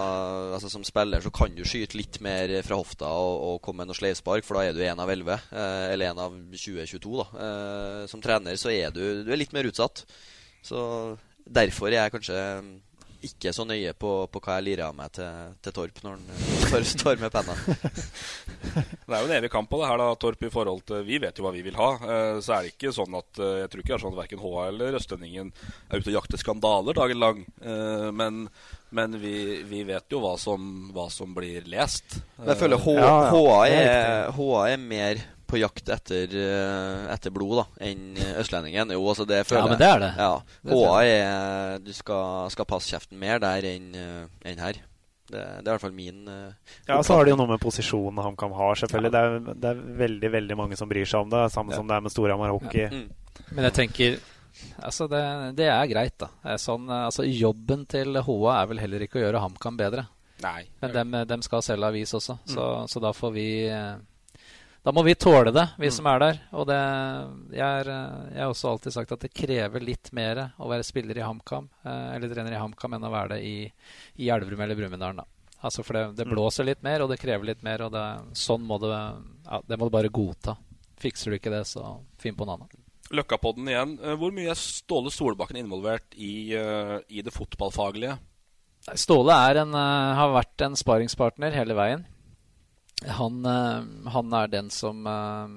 Altså Som spiller så kan du skyte litt mer fra hofta og, og komme med noe sleivspark, for da er du én av elleve. Eh, eller én av 20-22, da. Eh, som trener så er du, du er litt mer utsatt. Så derfor er jeg kanskje ikke så nøye på, på hva jeg lirer av meg til, til Torp når han eh, står, står med penna. <laughs> Det er jo en evig kamp på det her, da, Torp, i forhold til Vi vet jo hva vi vil ha. Eh, så er det ikke sånn at eh, Jeg tror ikke det er sånn at verken HA eller Østlendingen er ute og jakter skandaler dagen lang. Eh, men men vi, vi vet jo hva som, hva som blir lest. Men jeg føler H Eh, HA, det er er, HA er mer på jakt etter, eh, etter blod da enn Østlendingen. Jo, altså det føler Ja, men det er det. Ja, Det er Du skal, skal passe kjeften mer der enn eh, enn her. Det, det er i hvert fall min uh, Ja, så har det jo noe med posisjonen HamKam har, selvfølgelig. Det, er, det er veldig veldig mange som bryr seg om det, samme som det er med Storhamar hockey. Mm. Men jeg tenker Altså, det, det er greit, da. Sånn, altså, jobben til HA er vel heller ikke å gjøre HamKam bedre. Nei. Men dem, dem skal selge avis også, så, så da får vi Da må vi tåle det, vi som er der. Og det Jeg, er, eh, jeg har også alltid sagt at det krever litt mer å være spiller i HamKam, eh, eller trener i HamKam, enn å være det i, i Elverum eller Brumunddal. Altså, for det, det blåser litt mer, og det krever litt mer, og det, sånn må du ja, Det må du bare godta. Fikser du ikke det, så finn på noe annet. Løkkapodden igjen. Eh, Hvor mye er Ståle Solbakken involvert i, eh, i det fotballfaglige? Ståle er en, har vært en sparingspartner hele veien. Han, eh, han er den som eh,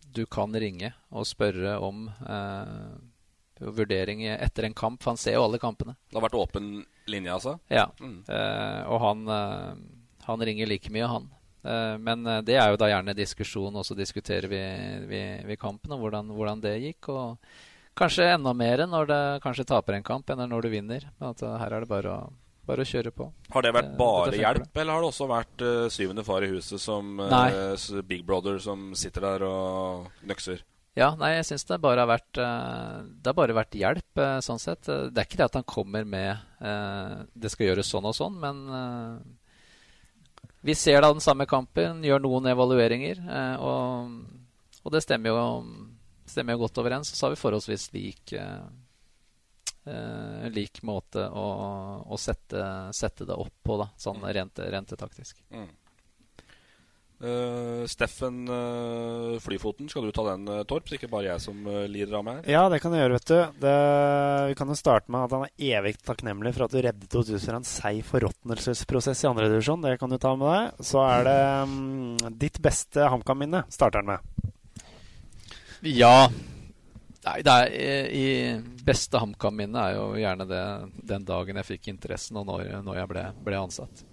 du kan ringe og spørre om eh, vurdering etter en kamp. Han ser jo alle kampene. Det har vært åpen linje, altså? Ja. Mm. Og han, han ringer like mye, han. Men det er jo da gjerne diskusjon, og så diskuterer vi, vi, vi kampen og hvordan, hvordan det gikk. Og kanskje enda mer når det kanskje taper en kamp enn når du vinner. Men at her er det bare å, bare å kjøre på. Har det vært Eh, bare det hjelp, eller har det også vært uh, syvende far i huset som uh, Big Brother som sitter der og nøkser? Ja, nei, jeg syns det bare har vært uh, Det har bare vært hjelp, sånn sett. Det er ikke det at han kommer med Det skal gjøres sånn og sånn, men vi ser da den samme kampen, gjør noen evalueringer, og, og det stemmer jo, stemmer jo godt overens. Så har vi forholdsvis lik eh, lik måte å, å sette, sette det opp på, da, sånn rent, rent taktisk. Mm. Uh, Steffen uh, Flyfoten, skal du ta den, uh, Torp? Så ikke bare jeg som lider av meg? Ja, det kan jeg gjøre, vet du. Det, vi kan jo starte med at han er evig takknemlig for at du reddet Odus fra en seig forråtnelsesprosess i andredivisjon. Det kan du ta med deg. Så er det um, ditt beste HamKam-minne, starter han med. Ja. Nei, det er i, i beste HamKam-minne er jo gjerne det den dagen jeg fikk interessen, og når, når jeg ble, ble ansatt.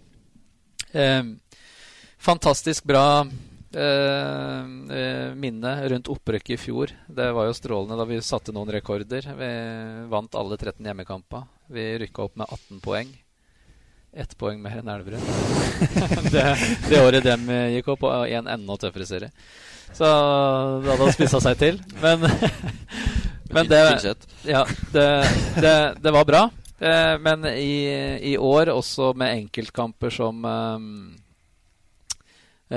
Eh, fantastisk bra eh, eh, minne rundt opprykket i fjor. Det var jo strålende da vi satte noen rekorder. Vi vant alle 13 hjemmekamper. Vi rykka opp med 18 poeng. Ett poeng mer enn Elverum. <laughs> det, det året dem gikk opp, og en enda tøffere serie. Så det hadde spissa seg til. Men, <laughs> men det, ja, det, det, det var bra. Eh, Men i, i år også med enkeltkamper som eh,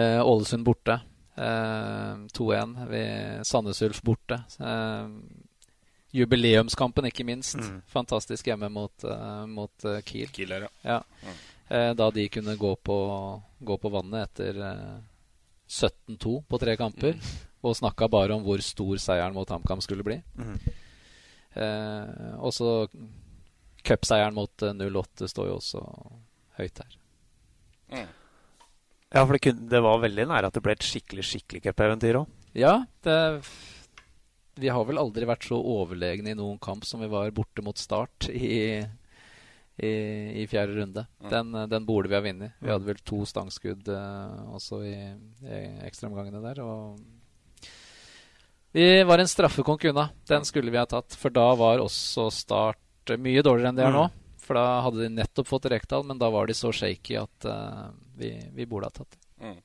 eh, Ålesund borte. Eh, 2-1 ved Sandnes Ulf borte. Jubileumskampen, ikke minst. Mm. Fantastisk hjemme mot, eh, mot eh, Kiel. Kiel her, ja. ja. Mm. Eh, da de kunne gå på, gå på vannet etter eh, 17-2 på tre kamper. Og snakka bare om hvor stor seieren mot HamKam skulle bli. Mm. Eh, og så cupseieren mot eh, 08 står jo også høyt her. Mm. Ja, for det, kunne, det var veldig nære at det ble et skikkelig skikkelig cupeventyr òg. Ja, det, vi har vel aldri vært så overlegne i noen kamp som vi var borte mot Start i, i, i fjerde runde. Den, den burde vi ha vunnet. Vi hadde vel to stangskudd uh, også i, i ekstraomgangene der. Og vi var en straffekonk unna. Den skulle vi ha tatt. For da var også Start mye dårligere enn de er nå. Mm. For da hadde de nettopp fått Rekdal, men da var de så shaky at uh, vi, vi burde ha tatt det. Mm.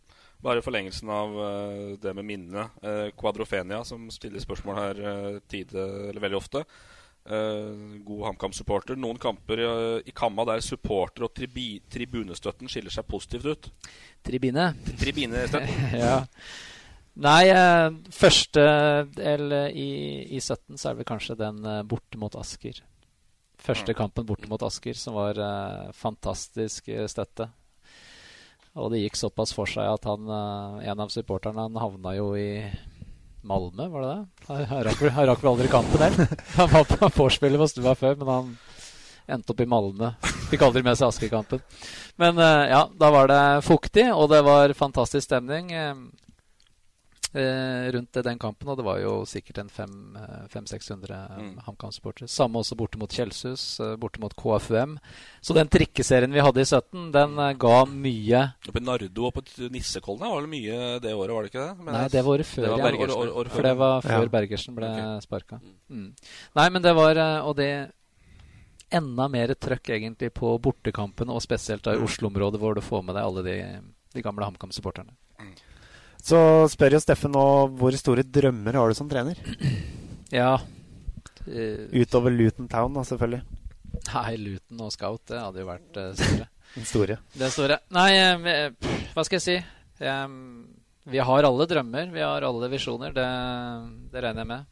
Bare i forlengelsen av uh, det med minnene. Uh, Quadrofenia, som stiller spørsmål her uh, tide, eller veldig ofte. Eh, god HamKam-supporter. Noen kamper i Kamma der supporter- og tribi tribunestøtten skiller seg positivt ut. Tribine. Tribinestøtten. <laughs> ja. Nei, første del i, i 17 så er det kanskje den borte mot Asker. Første kampen borte mot Asker, som var fantastisk støtte. Og det gikk såpass for seg at han, eh, en av supporterne han havna jo i Malmö, var det det? Han rakk han rakk vel aldri kampen der. <laughs> Han var på vorspielet på stua før, men han endte opp i Malmö. Fikk aldri med seg Askekampen. Men eh, ja, da var det fuktig, og det var fantastisk stemning. Eh, eh, rundt den kampen, og det var jo sikkert en 500-600 Mm. HamKam-supportere. Samme også borte mot Kjelshus, eh, borte mot KFUM. Så den trikkeserien vi hadde i 17, den eh, ga mye Oppe i Nardo og på Nissekollen var det mye det året, var det ikke det? Men Nei, det var året før. det var. Bergersen. År- år- år for det var før Ja. Bergersen ble okay. sparka. Mm. Nei, men det var eh, Og det enda mer trøkk egentlig på bortekampene, og spesielt da i Mm. Oslo-området, hvor du får med deg alle de, de gamle HamKam-supporterne. Så spør jo Steffen nå hvor store drømmer har du som trener? <clears throat> Ja eh, Utover Luton Town, da, selvfølgelig. Nei, Luton og Scout, det hadde jo vært eh, store. <laughs> Den store. Det store. Nei, eh, hva skal jeg si? Vi har alle drømmer, vi har alle visjoner. Det, det regner jeg med.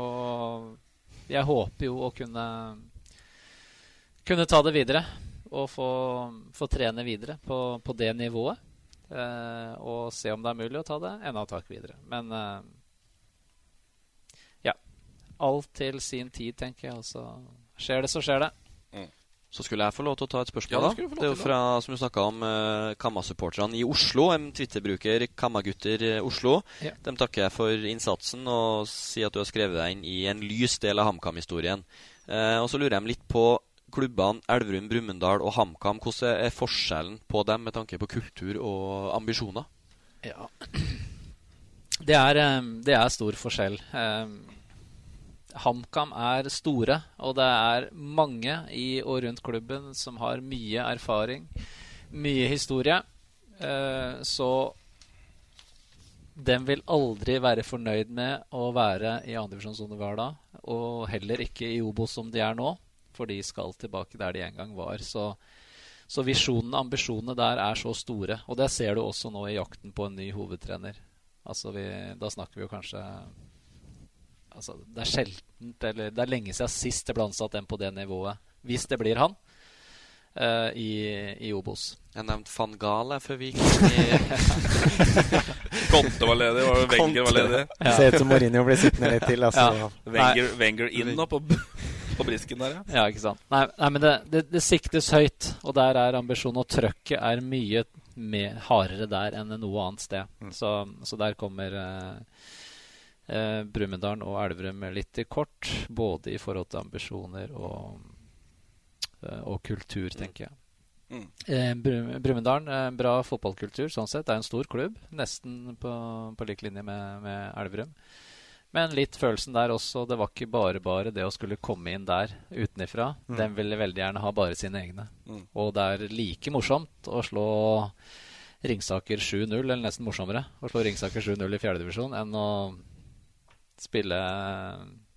Og jeg håper jo å kunne kunne ta det videre. Og få, få trene videre på, på det nivået. Eh, og se om det er mulig å ta det enda et tak videre. Men eh, ja. Alt til sin tid, tenker jeg. Altså, skjer det, så skjer det. Mm. Så skulle jeg få lov til å ta et spørsmål, Ja, det da. Det er jo fra, som du snakka om, uh, Kamma-supporterne i Oslo. En Twitter-bruker, Kammagutter Oslo. Ja. Dem takker jeg for innsatsen og sier at du har skrevet deg inn i en lys del av HamKam-historien. Uh, og så lurer jeg litt på klubbene Elverum, Brumunddal og HamKam. Hvordan er forskjellen på dem med tanke på kultur og ambisjoner? Ja. Det er, det er stor forskjell. HamKam er store, og det er mange i og rundt klubben som har mye erfaring, mye historie. Eh, så den vil aldri være fornøyd med å være i andredivisjon som de var og heller ikke i Obos som de er nå, for de skal tilbake der de en gang var. Så, så visjonene, ambisjonene der er så store. Og det ser du også nå i jakten på en ny hovedtrener. Altså vi, da snakker vi jo kanskje altså Det er sjeldent, eller det er lenge siden sist det ble ansatt en på det nivået. Hvis det blir han uh, i, i Obos. Jeg nevnte van Gaal jeg, før vi gikk inn i <laughs> Conte var ledig, og Wenger var ledig. Ja. ser ut som Mourinho blir sittende litt til. Altså. Ja. Wenger, Wenger inn og på, på brisken der, ja. Ja, ikke sant. Nei, nei men det, det, det siktes høyt, og der er ambisjonen. Og trøkket er mye mer, hardere der enn noe annet sted. Så, så der kommer eh, eh, Brumunddal og Elverum litt i kort. Både i forhold til ambisjoner og, eh, og kultur, tenker jeg. Mm. Eh, Bru- Brumunddal, eh, bra fotballkultur sånn sett. Det er en stor klubb, nesten på, på lik linje med, med Elverum. Men litt følelsen der også. Det var ikke bare bare det å skulle komme inn der utenifra. Mm. Den ville veldig gjerne ha bare sine egne. Mm. Og det er like morsomt å slå Ringsaker 7-0, eller nesten morsommere, å slå Ringsaker 7-0 i fjerdedivisjon enn å spille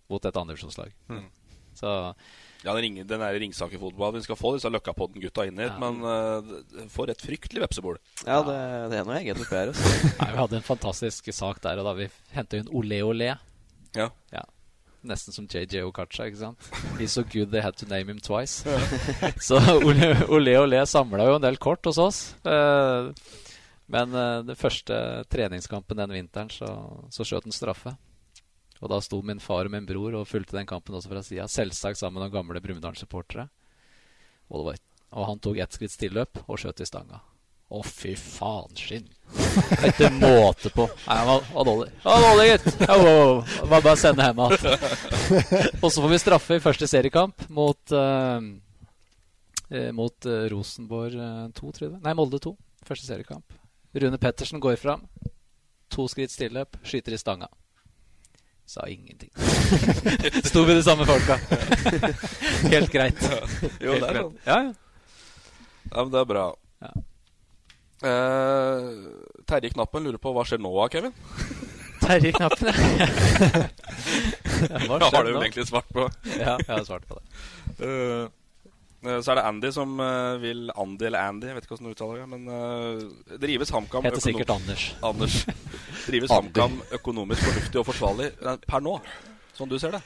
mot et andredivisjonslag. Mm. Så Ja, den, ring, den er Ringsaker-fotball. Vi skal få disse Løkkapodden-gutta inn hit, Ja. men uh, får et fryktelig vepsebol. Ja, det, det er noe eget oppi her. Nei, vi hadde en fantastisk sak der, og da vi henta inn Ole Ole. Ja. Nesten som JJ Okacha, ikke sant? He's so good they had to name him twice. <laughs> så Ole Ole, Ole samla jo en del kort hos oss. Uh, men uh, den første treningskampen den vinteren så, så skjøt han straffe. Og da sto min far og min bror og fulgte den kampen også fra sida. Selvsagt sammen med noen gamle Brumunddal-supportere. Og, og han tok ett skritt stilløp og skjøt i stanga. Å, fy faen skinn. <laughs> Det er måte på. Nei, han var, var dårlig. Han var dårlig, gitt. Wow. Bare, bare sende hjem igjen. <laughs> Og så får vi straffe i første seriekamp mot eh, eh, Mot eh, Rosenborg eh, 2, tror jeg Nei, Molde 2. Første seriekamp. Rune Pettersen går fram. To skritt stilløp, skyter i stanga. Sa ingenting. <laughs> Sto vi de samme folka. <laughs> Helt greit. Jo, Helt det er greit. sånn. Ja, ja. Ja, men det er bra. Ja. Eh, Terje Knappen lurer på hva skjer nå, Kevin? <laughs> Terje Knappen, ja. Hva Det har skjer du nå? egentlig svart på. Ja, jeg har svart på det. Eh, så er det Andy som eh, vil Andy eller Andy, jeg vet ikke hvordan du uttaler det. Men eh, drives HamKam Heter sikkert Anders. Anders. <laughs> Drives HamKam økonomisk fornuftig og forsvarlig eh, per nå, sånn du ser det?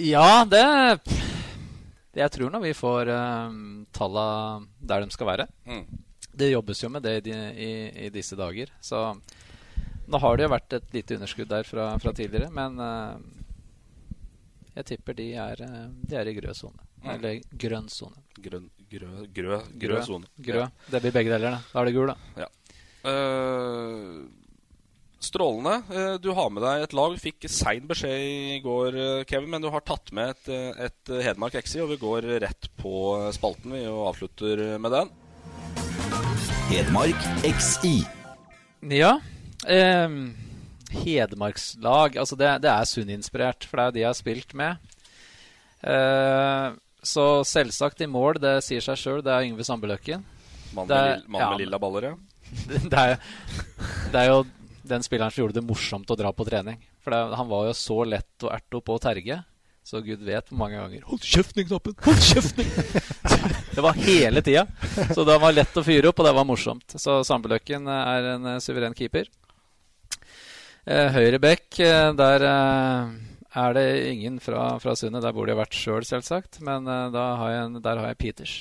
Ja, det Jeg tror nå vi får uh, talla der de skal være. Mm. Det jobbes jo med det i, i, i disse dager. Så nå har det jo vært et lite underskudd der fra, fra tidligere, men uh, jeg tipper de er, de er i grød sone. Mm. Eller grønn sone. Grønn, grø, grø, grø sone. Grø. Ja. Det blir begge deler. Da, da er det gul, da. Ja. Uh, strålende. Uh, du har med deg et lag. Fikk sein beskjed i går, eh, Kevin, men du har tatt med et, et Hedmark XI, og vi går rett på spalten vi og avslutter med den. Hedmark XI. Ja. ehm, Hedmarkslag Altså, det, det er Sunn-inspirert, for det er jo de jeg har spilt med. Eh, så selvsagt i mål, det sier seg sjøl, det er Yngve Sandbøløkken. Mann med, ja, med lilla baller, ja. <laughs> det, er, det er jo den spilleren som gjorde det morsomt å dra på trening. For det, han var jo så lett å erte opp og terge. Så gud vet hvor mange ganger Hold kjeften, Knappen! Hold kjeften! <laughs> det var hele tida. Så det var lett å fyre opp, og det var morsomt. Så Sandbøløkken er en eh, suveren keeper. Eh, høyre bekk, eh, der eh, er det ingen fra, fra Sundet. Der burde jeg vært sjøl, selv, selvsagt. Men eh, har en, der har jeg Peters.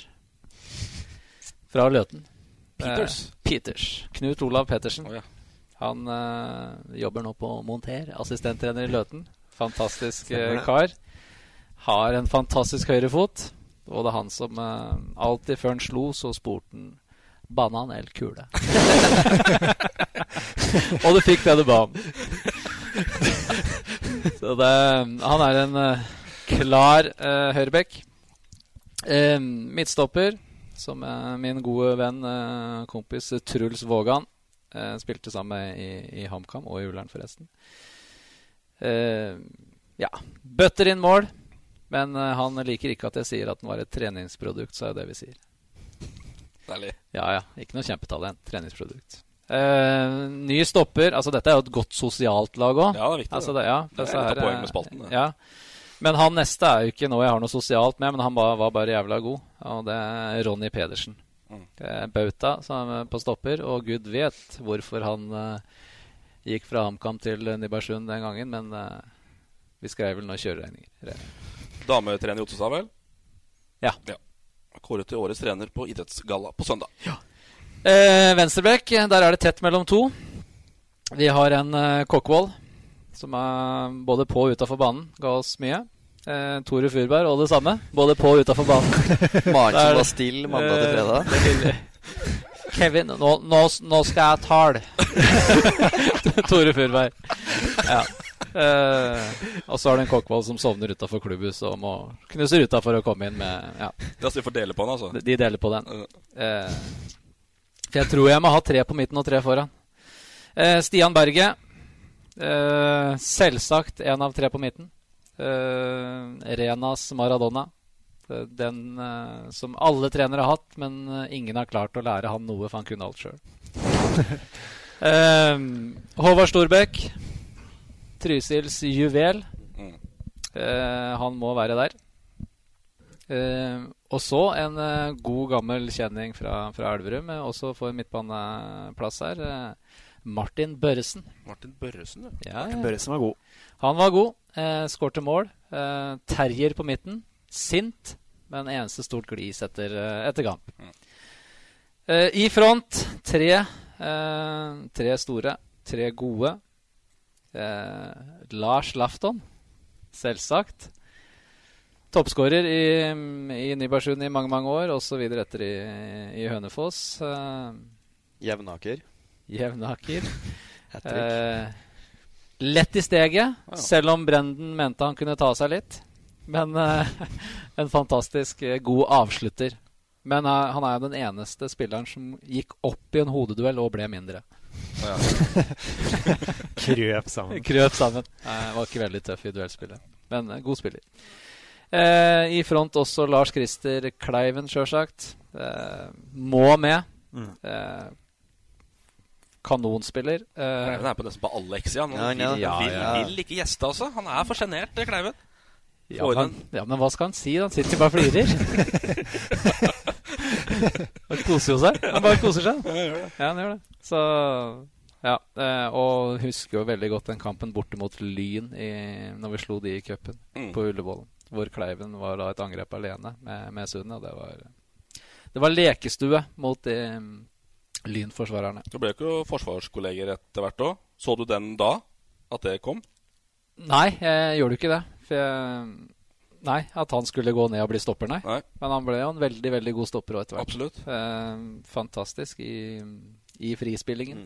Fra Løten. Peters? Eh, Peters. Knut Olav Pettersen. Oh, ja. Han eh, jobber nå på Monter, assistenttrener i Løten. Fantastisk eh, kar. Har en fantastisk høyrefot. Og det er han som eh, alltid før han slo, så spurte han Banan eller kule? <laughs> og du fikk det du ba om. <laughs> <laughs> så det Han er en eh, klar uh, høyrebekk. Uh, midtstopper, som er min gode venn, kompis Truls Vågan. Spilte sammen med i, i HamKam og i Ullern, forresten. Ja. Bøtter inn mål. Men han liker ikke at jeg sier at den var et treningsprodukt, så er det det vi sier. Deilig. Ja, ja. Ikke noe kjempetalent. Treningsprodukt. Eh, ny stopper. Altså, dette er jo et godt sosialt lag òg. Ja, det er viktig. Altså, det, ja, det er et poeng med spalten. Ja. Men han neste er jo ikke noe jeg har noe sosialt med, men han var, var bare jævla god. Og det er Ronny Pedersen. Mm. Bauta som er på stopper, og gud vet hvorfor han uh, gikk fra HamKam til Nybergsund den gangen, men uh, vi skrev vel noen kjøreregninger. Dametrener i Ottestad, vel? Ja. Kåret til årets trener på idrettsgalla på søndag. Eh, Venstrebekk, der er det tett mellom to. Vi har en eh, Kokkvold som er både på og utafor banen. Ga oss mye. Eh, Tore Furberg og det samme. Både på og utafor banen. <laughs> Maren som var still mandag til fredag. Eh, Kevin, nå, nå, nå skal jeg tale. <laughs> Tore Furberg. Ja. Eh, og så har du en Kokkvold som sovner utafor klubbhuset og må knuse ruta for å komme inn med ja. De får dele på den, altså? De- De deler på den. Eh, for jeg tror jeg må ha tre på midten og tre foran. Eh, Stian Berge. Eh, selvsagt én av tre på midten. Eh, Renas Maradona. Eh, Den eh, som alle trenere har hatt, men eh, ingen har klart å lære han noe, for han kunne alt sjøl. <laughs> Håvard Storbekk. Trysils juvel. Mm. Han må være der. Eh, og så en uh, god, gammel kjenning fra, fra Elverum, uh, også får midtbaneplass her. Martin Børresen. Martin Børresen, ja. Ja, Martin ja. Børresen var god. Han var god. Uh, Skårte mål. Eh, terrier på midten. Sint, men eneste stort glis etter, etter kamp. Eh, I front tre, eh, tre store, tre gode. Eh, Lars Lafton, selvsagt. Toppskårer i, i Nybergsund i mange mange år, osv. etter i, i Hønefoss. Uh, Jevnaker. Jevnaker. <laughs> Eh, lett i steget, selv om Brenden mente han kunne ta seg litt. Men uh, <laughs> en fantastisk god avslutter. Men han er jo den eneste spilleren som gikk opp i en hodeduell og ble mindre. Ja. <laughs> Krøp sammen. Krøp sammen. Nei, var ikke veldig tøff i duellspillet, men god spiller. Eh, I front også Lars Christer Kleiven, sjølsagt. Eh, må med. Mm. Eh, kanonspiller. Uh, Kleiven er på nesten på alle X-er. Han Ja, vil, ja. vil, Ja, ja. vil ikke gjeste, altså. Han er for sjenert, Kleiven. Ja ja, men hva skal han si? Han sitter jo bare og flirer. <laughs> Han koser jo seg. Han bare koser seg. Ja, han gjør det. Så ja. eh, Og husker jo veldig godt den kampen borte mot Lyn i, når vi slo de i cupen Mm. på Ullevål. Hvor Kleiven var da et angrep alene med, med. Og det var, det var lekestue mot de mm, Lynforsvarerne. Det ble jo ikke forsvarskolleger etter hvert òg. Så du den da? At det kom? Nei, jeg gjorde ikke det. For jeg, nei, At han skulle gå ned og bli stopper, nei. Nei. Men han ble jo en veldig veldig god stopper også etter hvert. Absolutt. Eh, fantastisk i, i frispillingen.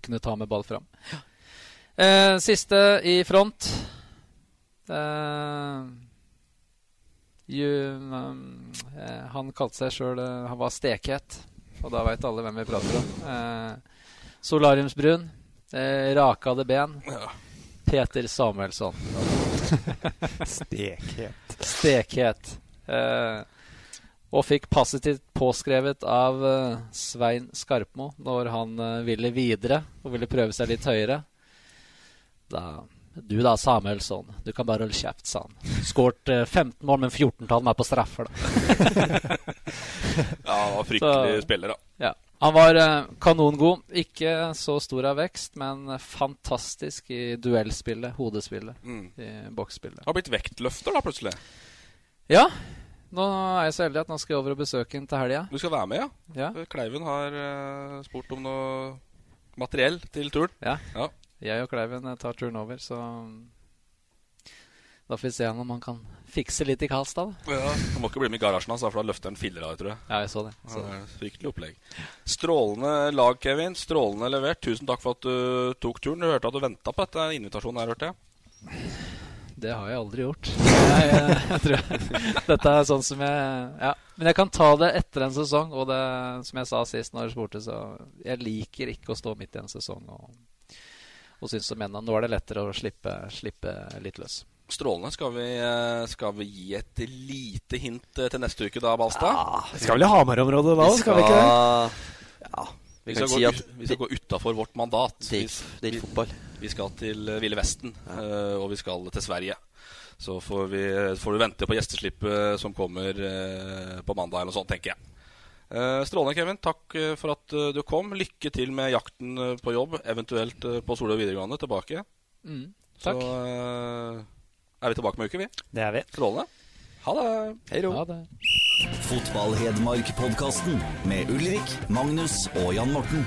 Kunne ta med ball fram. Eh, siste i front. Eh, you, um, eh, han kalte seg sjøl Han var stekhet. Og da veit alle hvem vi prater om. Uh, solariumsbrun. Uh, rakade ben. Peter Samuelsson. <laughs> Stekhet. Stekhet. Eh, og fikk positivt påskrevet av eh, Svein Skarpmo når han eh, ville videre og ville prøve seg litt høyere. Da Du da, Samuelsson. Du kan bare holde kjeft, sa han. Skåret eh, 15 mål, men 14 av dem er på straffer, da. <laughs> Ja, han var fryktelig Så- spiller, da. Ja. Han var eh, kanongod. Ikke så stor av vekst, men eh, fantastisk i duellspillet, hodespillet, Mm. i boksspillet. Har blitt vektløfter, da, plutselig. Ja. Nå er jeg så heldig at nå skal jeg over og besøke ham til helga. Du skal være med, ja? Ja. Kleiven har eh, spurt om noe materiell til turen. Ja. Ja. Jeg og Kleiven eh, tar turen over, så Da får vi se om man kan fikse litt i Karlstad. da. Ja, må ikke bli med i garasjen hans, for da løfter han filler av tror jeg. Ja, jeg så det. Så. Ja, Fryktelig opplegg. Strålende lag, Kevin. Strålende levert. Tusen takk for at du tok turen. Du hørte at du venta på dette invitasjonen her, hørte jeg. Det har jeg aldri gjort. Jeg, jeg, <laughs> jeg tror <laughs> Dette er sånn som jeg Ja. Men jeg kan ta det etter en sesong, og det, som jeg sa sist når du spurte, så Jeg liker ikke å stå midt i en sesong og, og synes som menn nå er det lettere å slippe, slippe litt løs. Strålende. Skal vi, eh, skal vi gi et lite hint eh, til neste uke da, Balstad? Vi skal vel i Hamar-området da, skal vi ikke det? Ja. Vi Vi skal, gå, si at vi skal gå utafor vårt mandat. Det er ikke- det er fotball. Vi skal til eh, Ville Vesten, ja. og vi skal til Sverige. Så får, vi, får du vente på gjesteslippet som kommer på mandag eller noe sånt, tenker jeg. Eh, Strålende, Kevin. Takk eh, for at eh, du kom. Lykke til med jakten på jobb, eventuelt på Solø videregående tilbake. Mm, takk. Så er vi tilbake med uke, vi. Det er vi. Strålende. Ha det. Hei ro. Ha det. Fotball-Hedmark-podkasten med Ulrik, Magnus og Jan Morten.